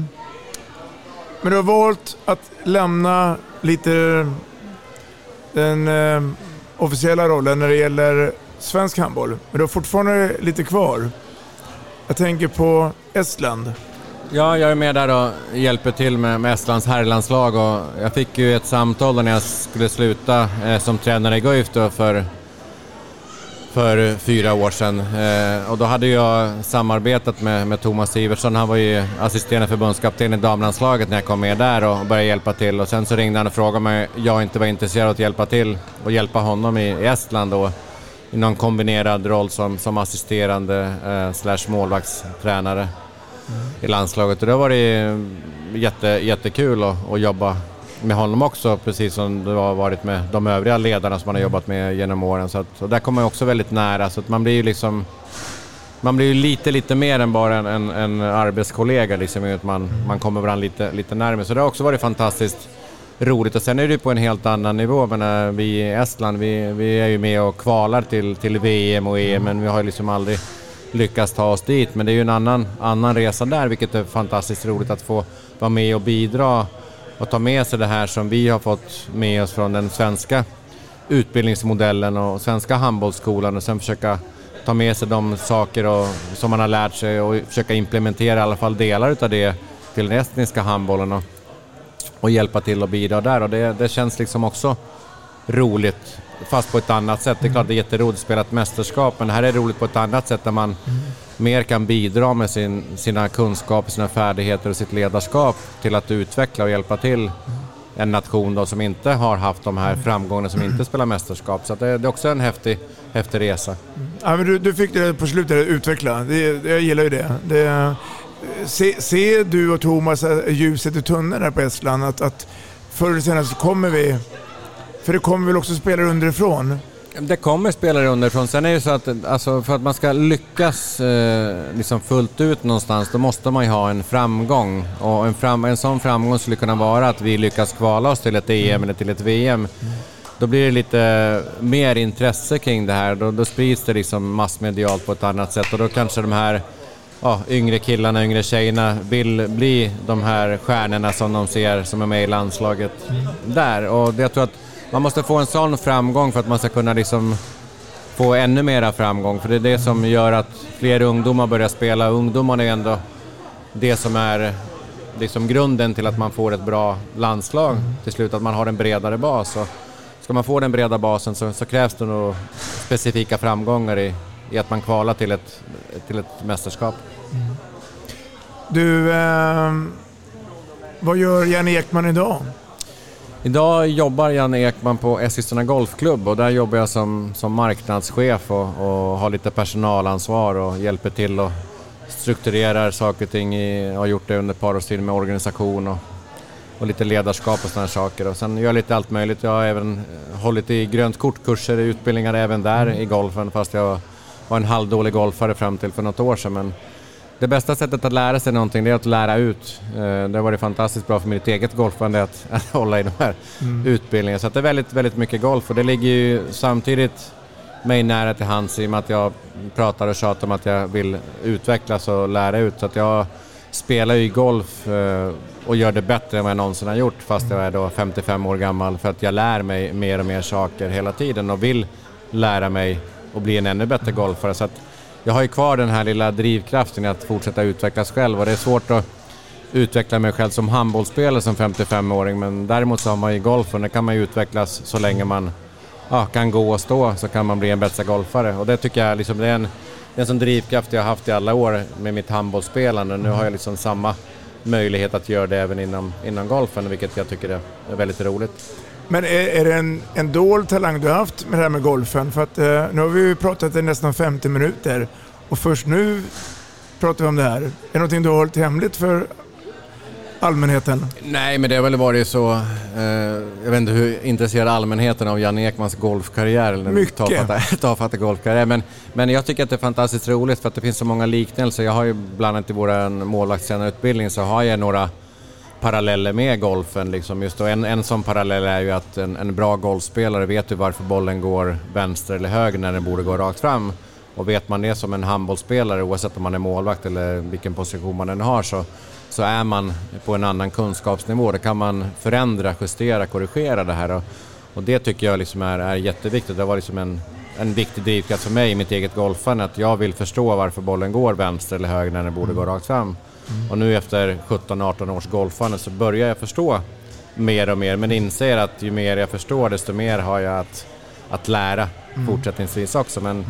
men du har valt att lämna lite den uh, officiella rollen när det gäller svensk handboll. Men du har fortfarande lite kvar. Jag tänker på Estland. Ja, jag är med där och hjälper till med, med Estlands herrlandslag och jag fick ju ett samtal när jag skulle sluta eh, som tränare i Guif då för, för fyra år sedan. Eh, och då hade jag samarbetat med, med Thomas Iversson, han var ju assisterande förbundskapten i damlandslaget när jag kom med där och började hjälpa till. Och sen så ringde han och frågade mig om jag inte var intresserad av att hjälpa till och hjälpa honom i, i Estland då i någon kombinerad roll som, som assisterande eh, slash målvaktstränare i landslaget. Och det har varit jätte, jättekul att, att jobba med honom också, precis som det har varit med de övriga ledarna som man har jobbat med genom åren. Så att, och där kommer man också väldigt nära, så att man blir ju liksom man blir ju lite, lite mer än bara en, en, en arbetskollega, liksom, att man, man kommer varandra lite, lite närmare. Så det har också varit fantastiskt roligt. Och sen är det ju på en helt annan nivå. Men vi i Estland, vi, vi är ju med och kvalar till, till VM och EM, men vi har ju liksom aldrig lyckas ta oss dit. Men det är ju en annan, annan resa där, vilket är fantastiskt roligt att få vara med och bidra och ta med sig det här som vi har fått med oss från den svenska utbildningsmodellen och svenska handbollsskolan och sen försöka ta med sig de saker och, som man har lärt sig och försöka implementera i alla fall delar utav det till den estniska handbollen och, och hjälpa till och bidra där och det, det känns liksom också roligt fast på ett annat sätt. Det är klart det är jätteroligt att spela ett mästerskap men det här är roligt på ett annat sätt där man mer kan bidra med sin, sina kunskaper, sina färdigheter och sitt ledarskap till att utveckla och hjälpa till en nation då som inte har haft de här framgångarna, som inte spelar mästerskap. Så att det, det är också en häftig, häftig resa. Ja, men du, du fick det på slutet, utveckla. Det, jag gillar ju det. det se, se du och Thomas eh, ljuset i tunneln här på Estland? Att, att förr eller senare så kommer vi... För det kommer väl också spelare underifrån? Det kommer spelare underifrån. Sen är det så att alltså, för att man ska lyckas eh, liksom fullt ut någonstans, då måste man ju ha en framgång. Och en, fram, en sån framgång skulle kunna vara att vi lyckas kvala oss till ett EM eller till ett VM. Då blir det lite mer intresse kring det här. Då, då sprids det liksom massmedialt på ett annat sätt och då kanske de här ja, yngre killarna, yngre tjejerna vill bli de här stjärnorna som de ser som är med i landslaget där. Och jag tror att man måste få en sån framgång för att man ska kunna liksom få ännu mera framgång. För det är det som gör att fler ungdomar börjar spela. Ungdomarna är ändå det som är liksom grunden till att man får ett bra landslag till slut, att man har en bredare bas. Och ska man få den breda basen så, så krävs det nog specifika framgångar i, i att man kvalar till ett, till ett mästerskap. Mm. Du, eh, vad gör Janne Ekman idag? Idag jobbar Janne Ekman på Eskilstuna Golfklubb och där jobbar jag som, som marknadschef och, och har lite personalansvar och hjälper till och strukturerar saker och ting. I, har gjort det under ett par års tid med organisation och, och lite ledarskap och sådana saker. Och sen gör jag lite allt möjligt. Jag har även eh, hållit i grönt kortkurser, utbildningar även där i golfen fast jag var en halvdålig golfare fram till för något år sedan. Men det bästa sättet att lära sig någonting det är att lära ut. Eh, Det har varit fantastiskt bra för mitt eget golfande att, att hålla i de här Mm. utbildningarna. Så det är väldigt, väldigt mycket golf och det ligger ju samtidigt mig nära till hands i och med att jag pratar och tjatar om att jag vill utvecklas och lära ut. Så att jag spelar ju golf eh, och gör det bättre än vad jag någonsin har gjort fast jag är då 55 år gammal för att jag lär mig mer och mer saker hela tiden och vill lära mig och bli en ännu bättre golfare. Så att jag har ju kvar den här lilla drivkraften i att fortsätta utvecklas själv och det är svårt att utveckla mig själv som handbollsspelare som 55-åring men däremot så har man ju golfen, där kan man ju utvecklas så länge man ja, kan gå och stå så kan man bli en bättre golfare och det tycker jag liksom, det är en, det är en sån drivkraft jag har haft i alla år med mitt handbollsspelande. Nu har jag liksom samma möjlighet att göra det även inom, inom golfen vilket jag tycker är väldigt roligt. Men är, är det en, en dold talang du har haft med det här med golfen? För att eh, nu har vi ju pratat i nästan 50 minuter och först nu pratar vi om det här. Är det någonting du har hållit hemligt för allmänheten? Nej, men det har väl varit så... Eh, jag vet inte hur intresserad allmänheten av Jan Ekmans golfkarriär eller Mycket. tafatta golfkarriär. Men, men jag tycker att det är fantastiskt roligt för att det finns så många liknelser. Jag har ju bland annat i vår målvaktstränarutbildning så har jag några paralleller med golfen. Liksom just då. En, en sån parallell är ju att en, en bra golfspelare vet ju varför bollen går vänster eller höger när den borde gå rakt fram. Och vet man det som en handbollsspelare, oavsett om man är målvakt eller vilken position man än har, så, så är man på en annan kunskapsnivå. Då kan man förändra, justera, korrigera det här. Och, och det tycker jag liksom är, är jätteviktigt. Det var liksom en, en viktig drivkraft för mig i mitt eget golfande, att jag vill förstå varför bollen går vänster eller höger när den borde gå rakt fram. Och nu efter 17-18 års golfande så börjar jag förstå mer och mer, men inser att ju mer jag förstår desto mer har jag att, att lära Mm. fortsättningsvis också. Men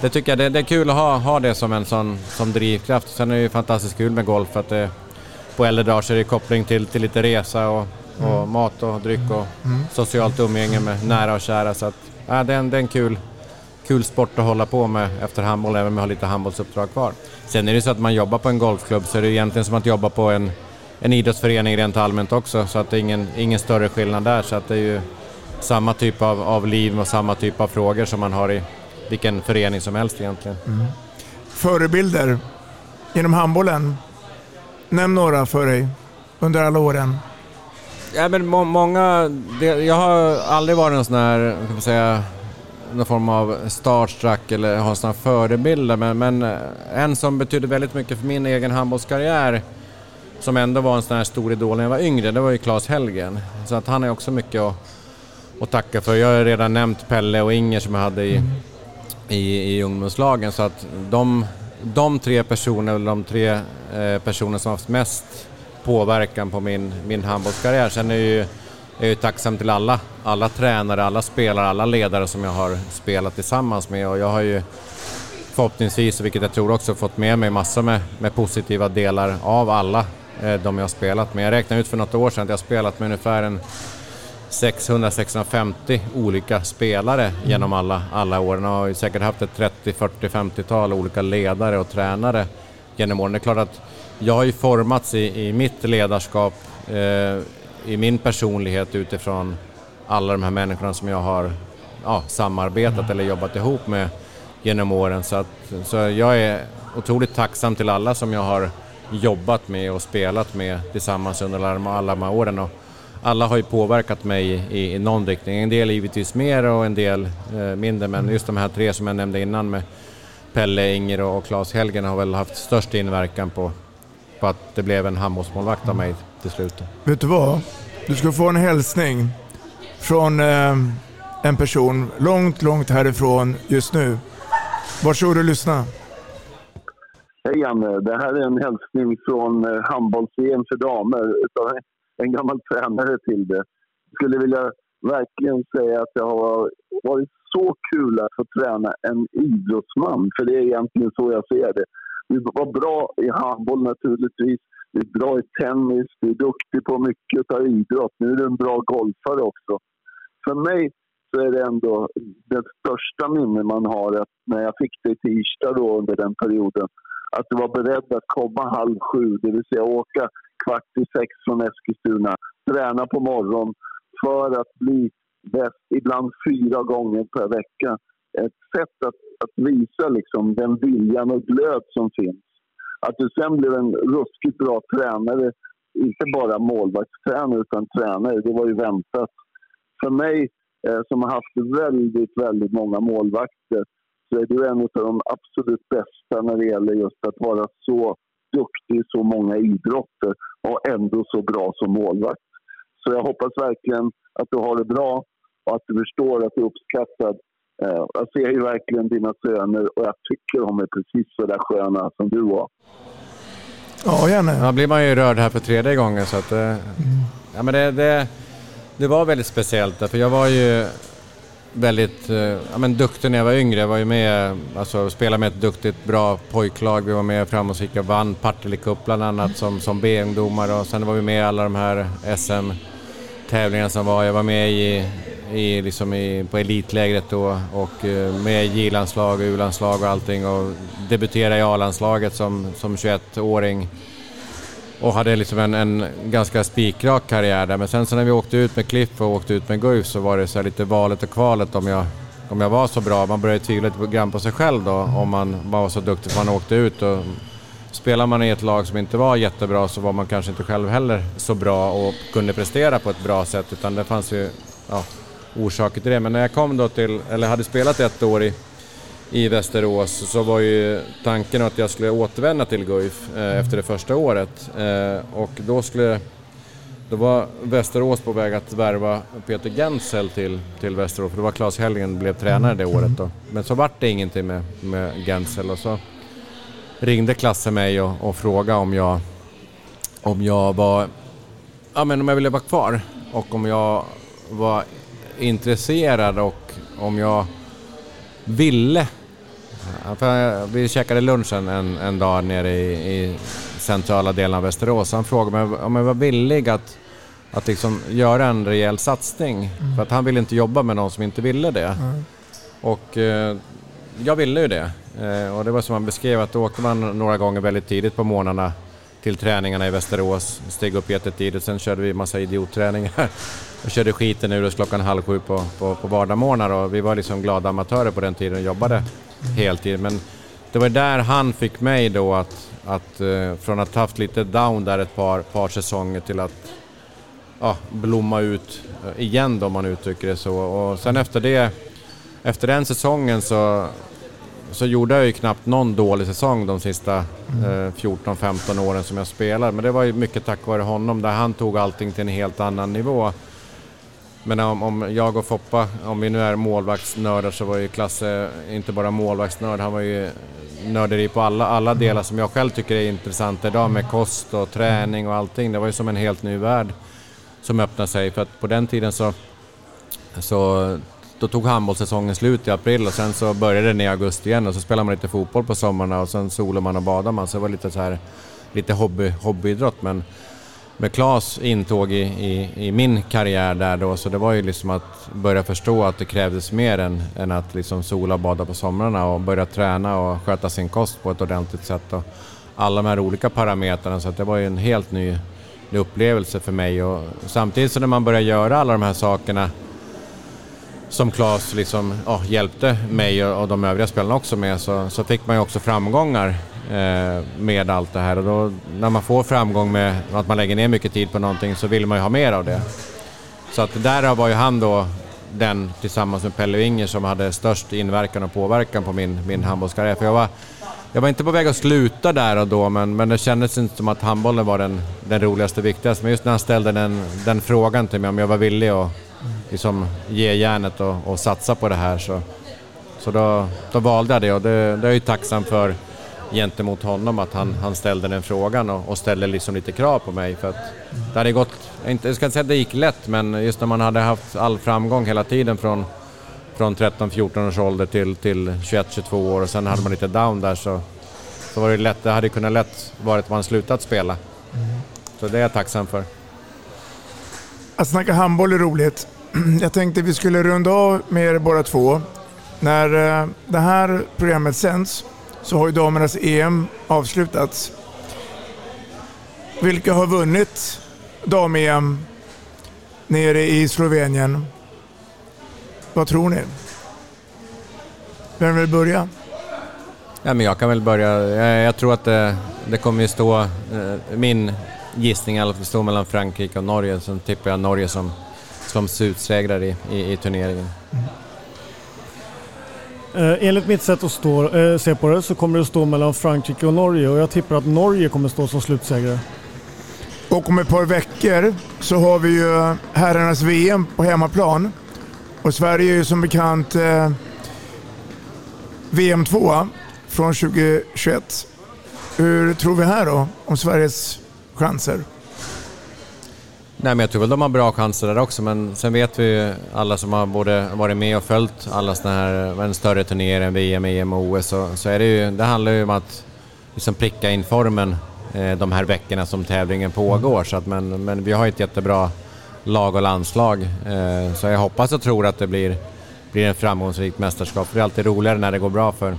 det tycker jag det, det är kul att ha, ha det som en sån som drivkraft. Sen är det ju fantastiskt kul med golf för att det, på äldre dagar så är det koppling till, till lite resa och, och Mm. mat och dryck och Mm. socialt umgänge med nära och kära. Så att, ja, det, är en, det är en kul, kul sport att hålla på med efter handboll, även om jag har lite handbollsuppdrag kvar. Sen är det så att man jobbar på en golfklubb så är det egentligen som att jobba på en, en idrottsförening rent allmänt också, så att det är ingen, ingen större skillnad där. Så att det är ju samma typ av, av liv och samma typ av frågor som man har i vilken förening som helst egentligen. Förebilder inom handbollen? Nämn några för dig under alla åren. Ja, men må, många, det, jag har aldrig varit någon sån här, kan man säga, någon form av starstruck eller har sådana förebilder. Men, men eh, en som betydde väldigt mycket för min egen handbollskarriär, som ändå var en sån här stor idol när jag var yngre, det var ju Claes Hellgren. Så att han är också mycket att, att tacka för. Jag har ju redan nämnt Pelle och Inger som jag hade i, i, i ungdomslagen. Så att de, de tre personer, eller de tre eh, personer som haft mest påverkan på min, min handbollskarriär. Sen är ju jag är ju tacksam till alla, alla tränare, alla spelare, alla ledare som jag har spelat tillsammans med och jag har ju förhoppningsvis, vilket jag tror också, fått med mig massor med, med positiva delar av alla eh, de jag har spelat med. Jag räknade ut för något år sedan att jag har spelat med ungefär en 600-650 olika spelare genom alla, alla åren och har ju säkert haft ett 30, 40, 50-tal olika ledare och tränare genom åren. Det är klart att jag har ju formats i, i mitt ledarskap, eh, i min personlighet utifrån alla de här människorna som jag har ja, samarbetat eller jobbat ihop med genom åren. Så, att, så jag är otroligt tacksam till alla som jag har jobbat med och spelat med tillsammans under alla, alla de här åren. Och alla har ju påverkat mig i, i någon riktning. En del givetvis mer och en del eh, mindre, men just de här tre som jag nämnde innan med Pelle, Inger och Claes Helgen har väl haft störst inverkan på, på att det blev en handbollsmålvakt av mig till slut. Vet du vad? Du ska få en hälsning från eh, en person långt, långt härifrån just nu. Varsågod och lyssna. Hej Janne, det här är en hälsning från eh, handbolls-EM för damer utav en gammal tränare till det. Jag skulle vilja verkligen säga att det har varit så kul att få träna en idrottsman, för det är egentligen så jag ser det. Vi var bra i handboll naturligtvis, vi är bra i tennis, vi är duktiga på mycket av idrott. Nu är du en bra golfare också. För mig så är det ändå det största minne man har att när jag fick dig till Irsta då under den perioden, att du var beredd att komma halv sju, det vill säga åka kvart i sex från Eskilstuna, träna på morgonen för att bli bäst, ibland fyra gånger per vecka. Ett sätt att, att visa liksom den viljan och glöd som finns. Att du sen blev en ruskigt bra tränare, inte bara målvaktstränare utan tränare, det var ju väntat. För mig eh, som har haft väldigt, väldigt många målvakter så är du en av de absolut bästa när det gäller just att vara så duktig i så många idrotter och ändå så bra som målvakt. Så jag hoppas verkligen att du har det bra och att du förstår att du är uppskattad jag ser ju verkligen dina söner och jag tycker de är precis så där sköna som du var. Ja, gärna. Ja, blir man ju rörd här för tredje gången så att... Mm. Ja, men det, det, det var väldigt speciellt för jag var ju väldigt ja, men duktig när jag var yngre. Jag var ju med, alltså spelade med ett duktigt, bra pojklag. Vi var med framgångsrika, vann Partille Cup bland annat som, som B-ungdomar och sen var vi med i alla de här tävlingarna som var. Jag var med i, i, liksom i, på elitlägret då och eh, med J-landslag och U-landslag och allting och debuterade i A-landslaget som, som 21-åring och hade liksom en, en ganska spikrak karriär där. Men sen så när vi åkte ut med Cliff och åkte ut med Guif så var det så lite valet och kvalet om jag, om jag var så bra. Man började tvivla lite grann på sig själv då om man var så duktig som man åkte ut. Och spelar man i ett lag som inte var jättebra så var man kanske inte själv heller så bra och kunde prestera på ett bra sätt utan det fanns ju ja, orsaker till det. Men när jag kom då till, eller hade spelat ett år i i Västerås så var ju tanken att jag skulle återvända till Guif eh, efter det första året. Eh, och då skulle då var Västerås på väg att värva Peter Gensel till, till Västerås, för det var Claes Hellgren blev tränare det året då. Men så vart det ingenting med, med Gensel och så ringde klassen mig och, och frågade om jag, om jag var, ja men om jag ville vara kvar och om jag var intresserad och om jag ville vi käkade lunchen en, en dag nere i, i centrala delen av Västerås. Han frågade mig om jag var villig att, att liksom göra en rejäl satsning. Mm. För att han ville inte jobba med någon som inte ville det. Mm. Och eh, jag ville ju det. Eh, och det var som han beskrev att då åkte man några gånger väldigt tidigt på morgnarna till träningarna i Västerås. Steg upp jättetidigt, sen körde vi massa idiotträningar. och körde skiten ur oss klockan halv sju på, på, på vardagsmorgnar och vi var liksom glada amatörer på den tiden och jobbade heltid. Men det var där han fick mig då att, att eh, från att ha haft lite down där ett par, par säsonger till att ja, blomma ut eh, igen då om man uttrycker det så. Och sen efter det, efter den säsongen så, så gjorde jag ju knappt någon dålig säsong de sista eh, 14-15 åren som jag spelade. Men det var ju mycket tack vare honom där han tog allting till en helt annan nivå. Men om, om jag och Foppa, om vi nu är målvaktsnördar så var ju Klasse inte bara målvaktsnörd, han var ju nörderi på alla, alla delar som jag själv tycker är intressanta idag med kost och träning och allting. Det var ju som en helt ny värld som öppnade sig för att på den tiden så, så då tog handbollssäsongen slut i april och sen så började den i augusti igen och så spelade man lite fotboll på sommarna och sen solade man och badade man. Så det var lite så här, lite hobby, hobbyidrott men med Klas intåg i, i, i, min karriär där då, så det var ju liksom att börja förstå att det krävdes mer än, än att liksom sola och bada på somrarna och börja träna och sköta sin kost på ett ordentligt sätt. Och alla de här olika parametrarna, så det var ju en helt ny, upplevelse för mig. Och samtidigt så när man börjar göra alla de här sakerna som Klas liksom, oh, hjälpte mig och, de övriga spelarna också med så, så fick man ju också framgångar Eh, med allt det här och då när man får framgång med att man lägger ner mycket tid på någonting så vill man ju ha mer av det. Så att där var ju han då den tillsammans med Pelle Winger, som hade störst inverkan och påverkan på min, min handbollskarriär. För jag var, jag var inte på väg att sluta där och då men, men det kändes inte som att handbollen var den, den roligaste och viktigaste. Men just när han ställde den, den frågan till mig om jag var villig att liksom ge järnet och, och satsa på det här så, så då, då valde jag det och det, det är jag ju tacksam för gentemot honom att han, han ställde den frågan och, och ställde liksom lite krav på mig. För att det hade gått, jag ska inte säga att det gick lätt, men just när man hade haft all framgång hela tiden från, från 13-14 års ålder till, till 21-22 år och sen hade man lite down där så, så var det lätt, det hade kunnat lätt varit att man slutat spela. Så det är jag tacksam för. Att snacka handboll är roligt. Jag tänkte vi skulle runda av med er båda två. När eh, det här programmet sänds så har ju damernas EM avslutats. Vilka har vunnit dam-EM nere i Slovenien? Vad tror ni? Vem vill börja? Ja, men jag kan väl börja. Eh, jag, tror att det, det kommer ju stå, min gissning är att det står mellan Frankrike och Norge. Sen tippar jag Norge som, som slutsegrare i, i, i turneringen. Mm. Eh, enligt mitt sätt att stå, eh, se på det så kommer det stå mellan Frankrike och Norge och jag tippar att Norge kommer stå som slutsegrare. Och om ett par veckor så har vi ju herrarnas VM på hemmaplan. Och Sverige är ju som bekant eh, VM 2 från 2021. Hur tror vi här då om Sveriges chanser? Nej, men jag tror väl de har bra chanser där också, men sen vet vi ju alla som har både varit med och följt alla sådana här en större än VM, EM och OS, så, så är det ju, det handlar ju om att liksom pricka in formen eh, de här veckorna som tävlingen pågår. Så att, men, men vi har ett jättebra lag och landslag, eh, så jag hoppas och tror att det blir, blir en framgångsrikt mästerskap. Det är alltid roligare när det går bra för,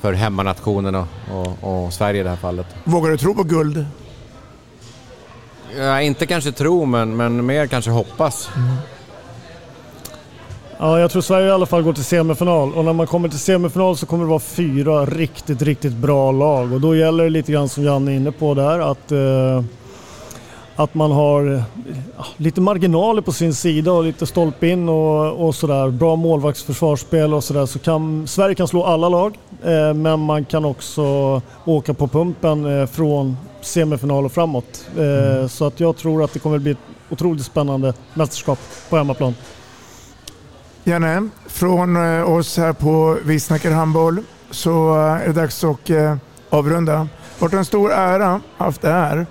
för hemmanationen och, och, och Sverige i det här fallet. Vågar du tro på guld? Ja, inte kanske tro, men, men mer kanske hoppas. Ja, jag tror Sverige i alla fall går till semifinal och när man kommer till semifinal så kommer det vara fyra riktigt, riktigt bra lag och då gäller det lite grann som Janne är inne på där att, eh, att man har eh, lite marginaler på sin sida och lite stolp in och, och sådär. Bra målvaktsförsvarsspel och sådär så kan Sverige kan slå alla lag eh, men man kan också åka på pumpen eh, från semifinal och framåt. Eh, Så att jag tror att det kommer att bli ett otroligt spännande mästerskap på hemmaplan. Janne, från eh, oss här på Vi snackar handboll så eh, är det dags att avrunda. Det har varit en stor ära haft det här.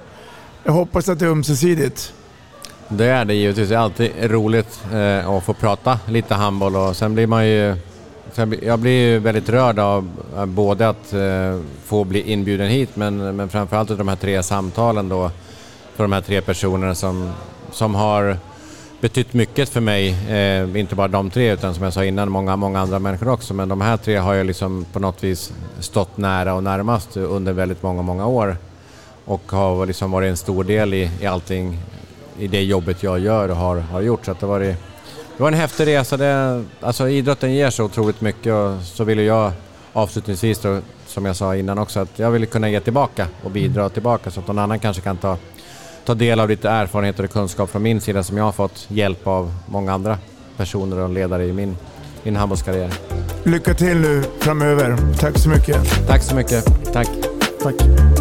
Jag hoppas att det är ömsesidigt. Det är det givetvis. Det är alltid roligt eh, att få prata lite handboll och sen blir man ju... Sen, jag blir ju väldigt rörd av både att eh, få bli inbjuden hit men, men framförallt av de här tre samtalen då för de här tre personerna som, som har betytt mycket för mig. Eh, inte bara de tre utan som jag sa innan många, många andra människor också. Men de här tre har ju liksom på något vis stått nära och närmast under väldigt många, många år. Och har liksom varit en stor del i, i allting, i det jobbet jag gör och har, har gjort. Så att det, var, det var en häftig resa. Det, alltså idrotten ger så otroligt mycket och så vill jag avslutningsvis då, som jag sa innan också, att jag vill kunna ge tillbaka och bidra tillbaka så att någon annan kanske kan ta, ta del av lite erfarenheter och kunskap från min sida som jag har fått hjälp av många andra personer och ledare i min, min handbollskarriär. Lycka till nu framöver. Tack så mycket. Tack så mycket. Tack. Tack.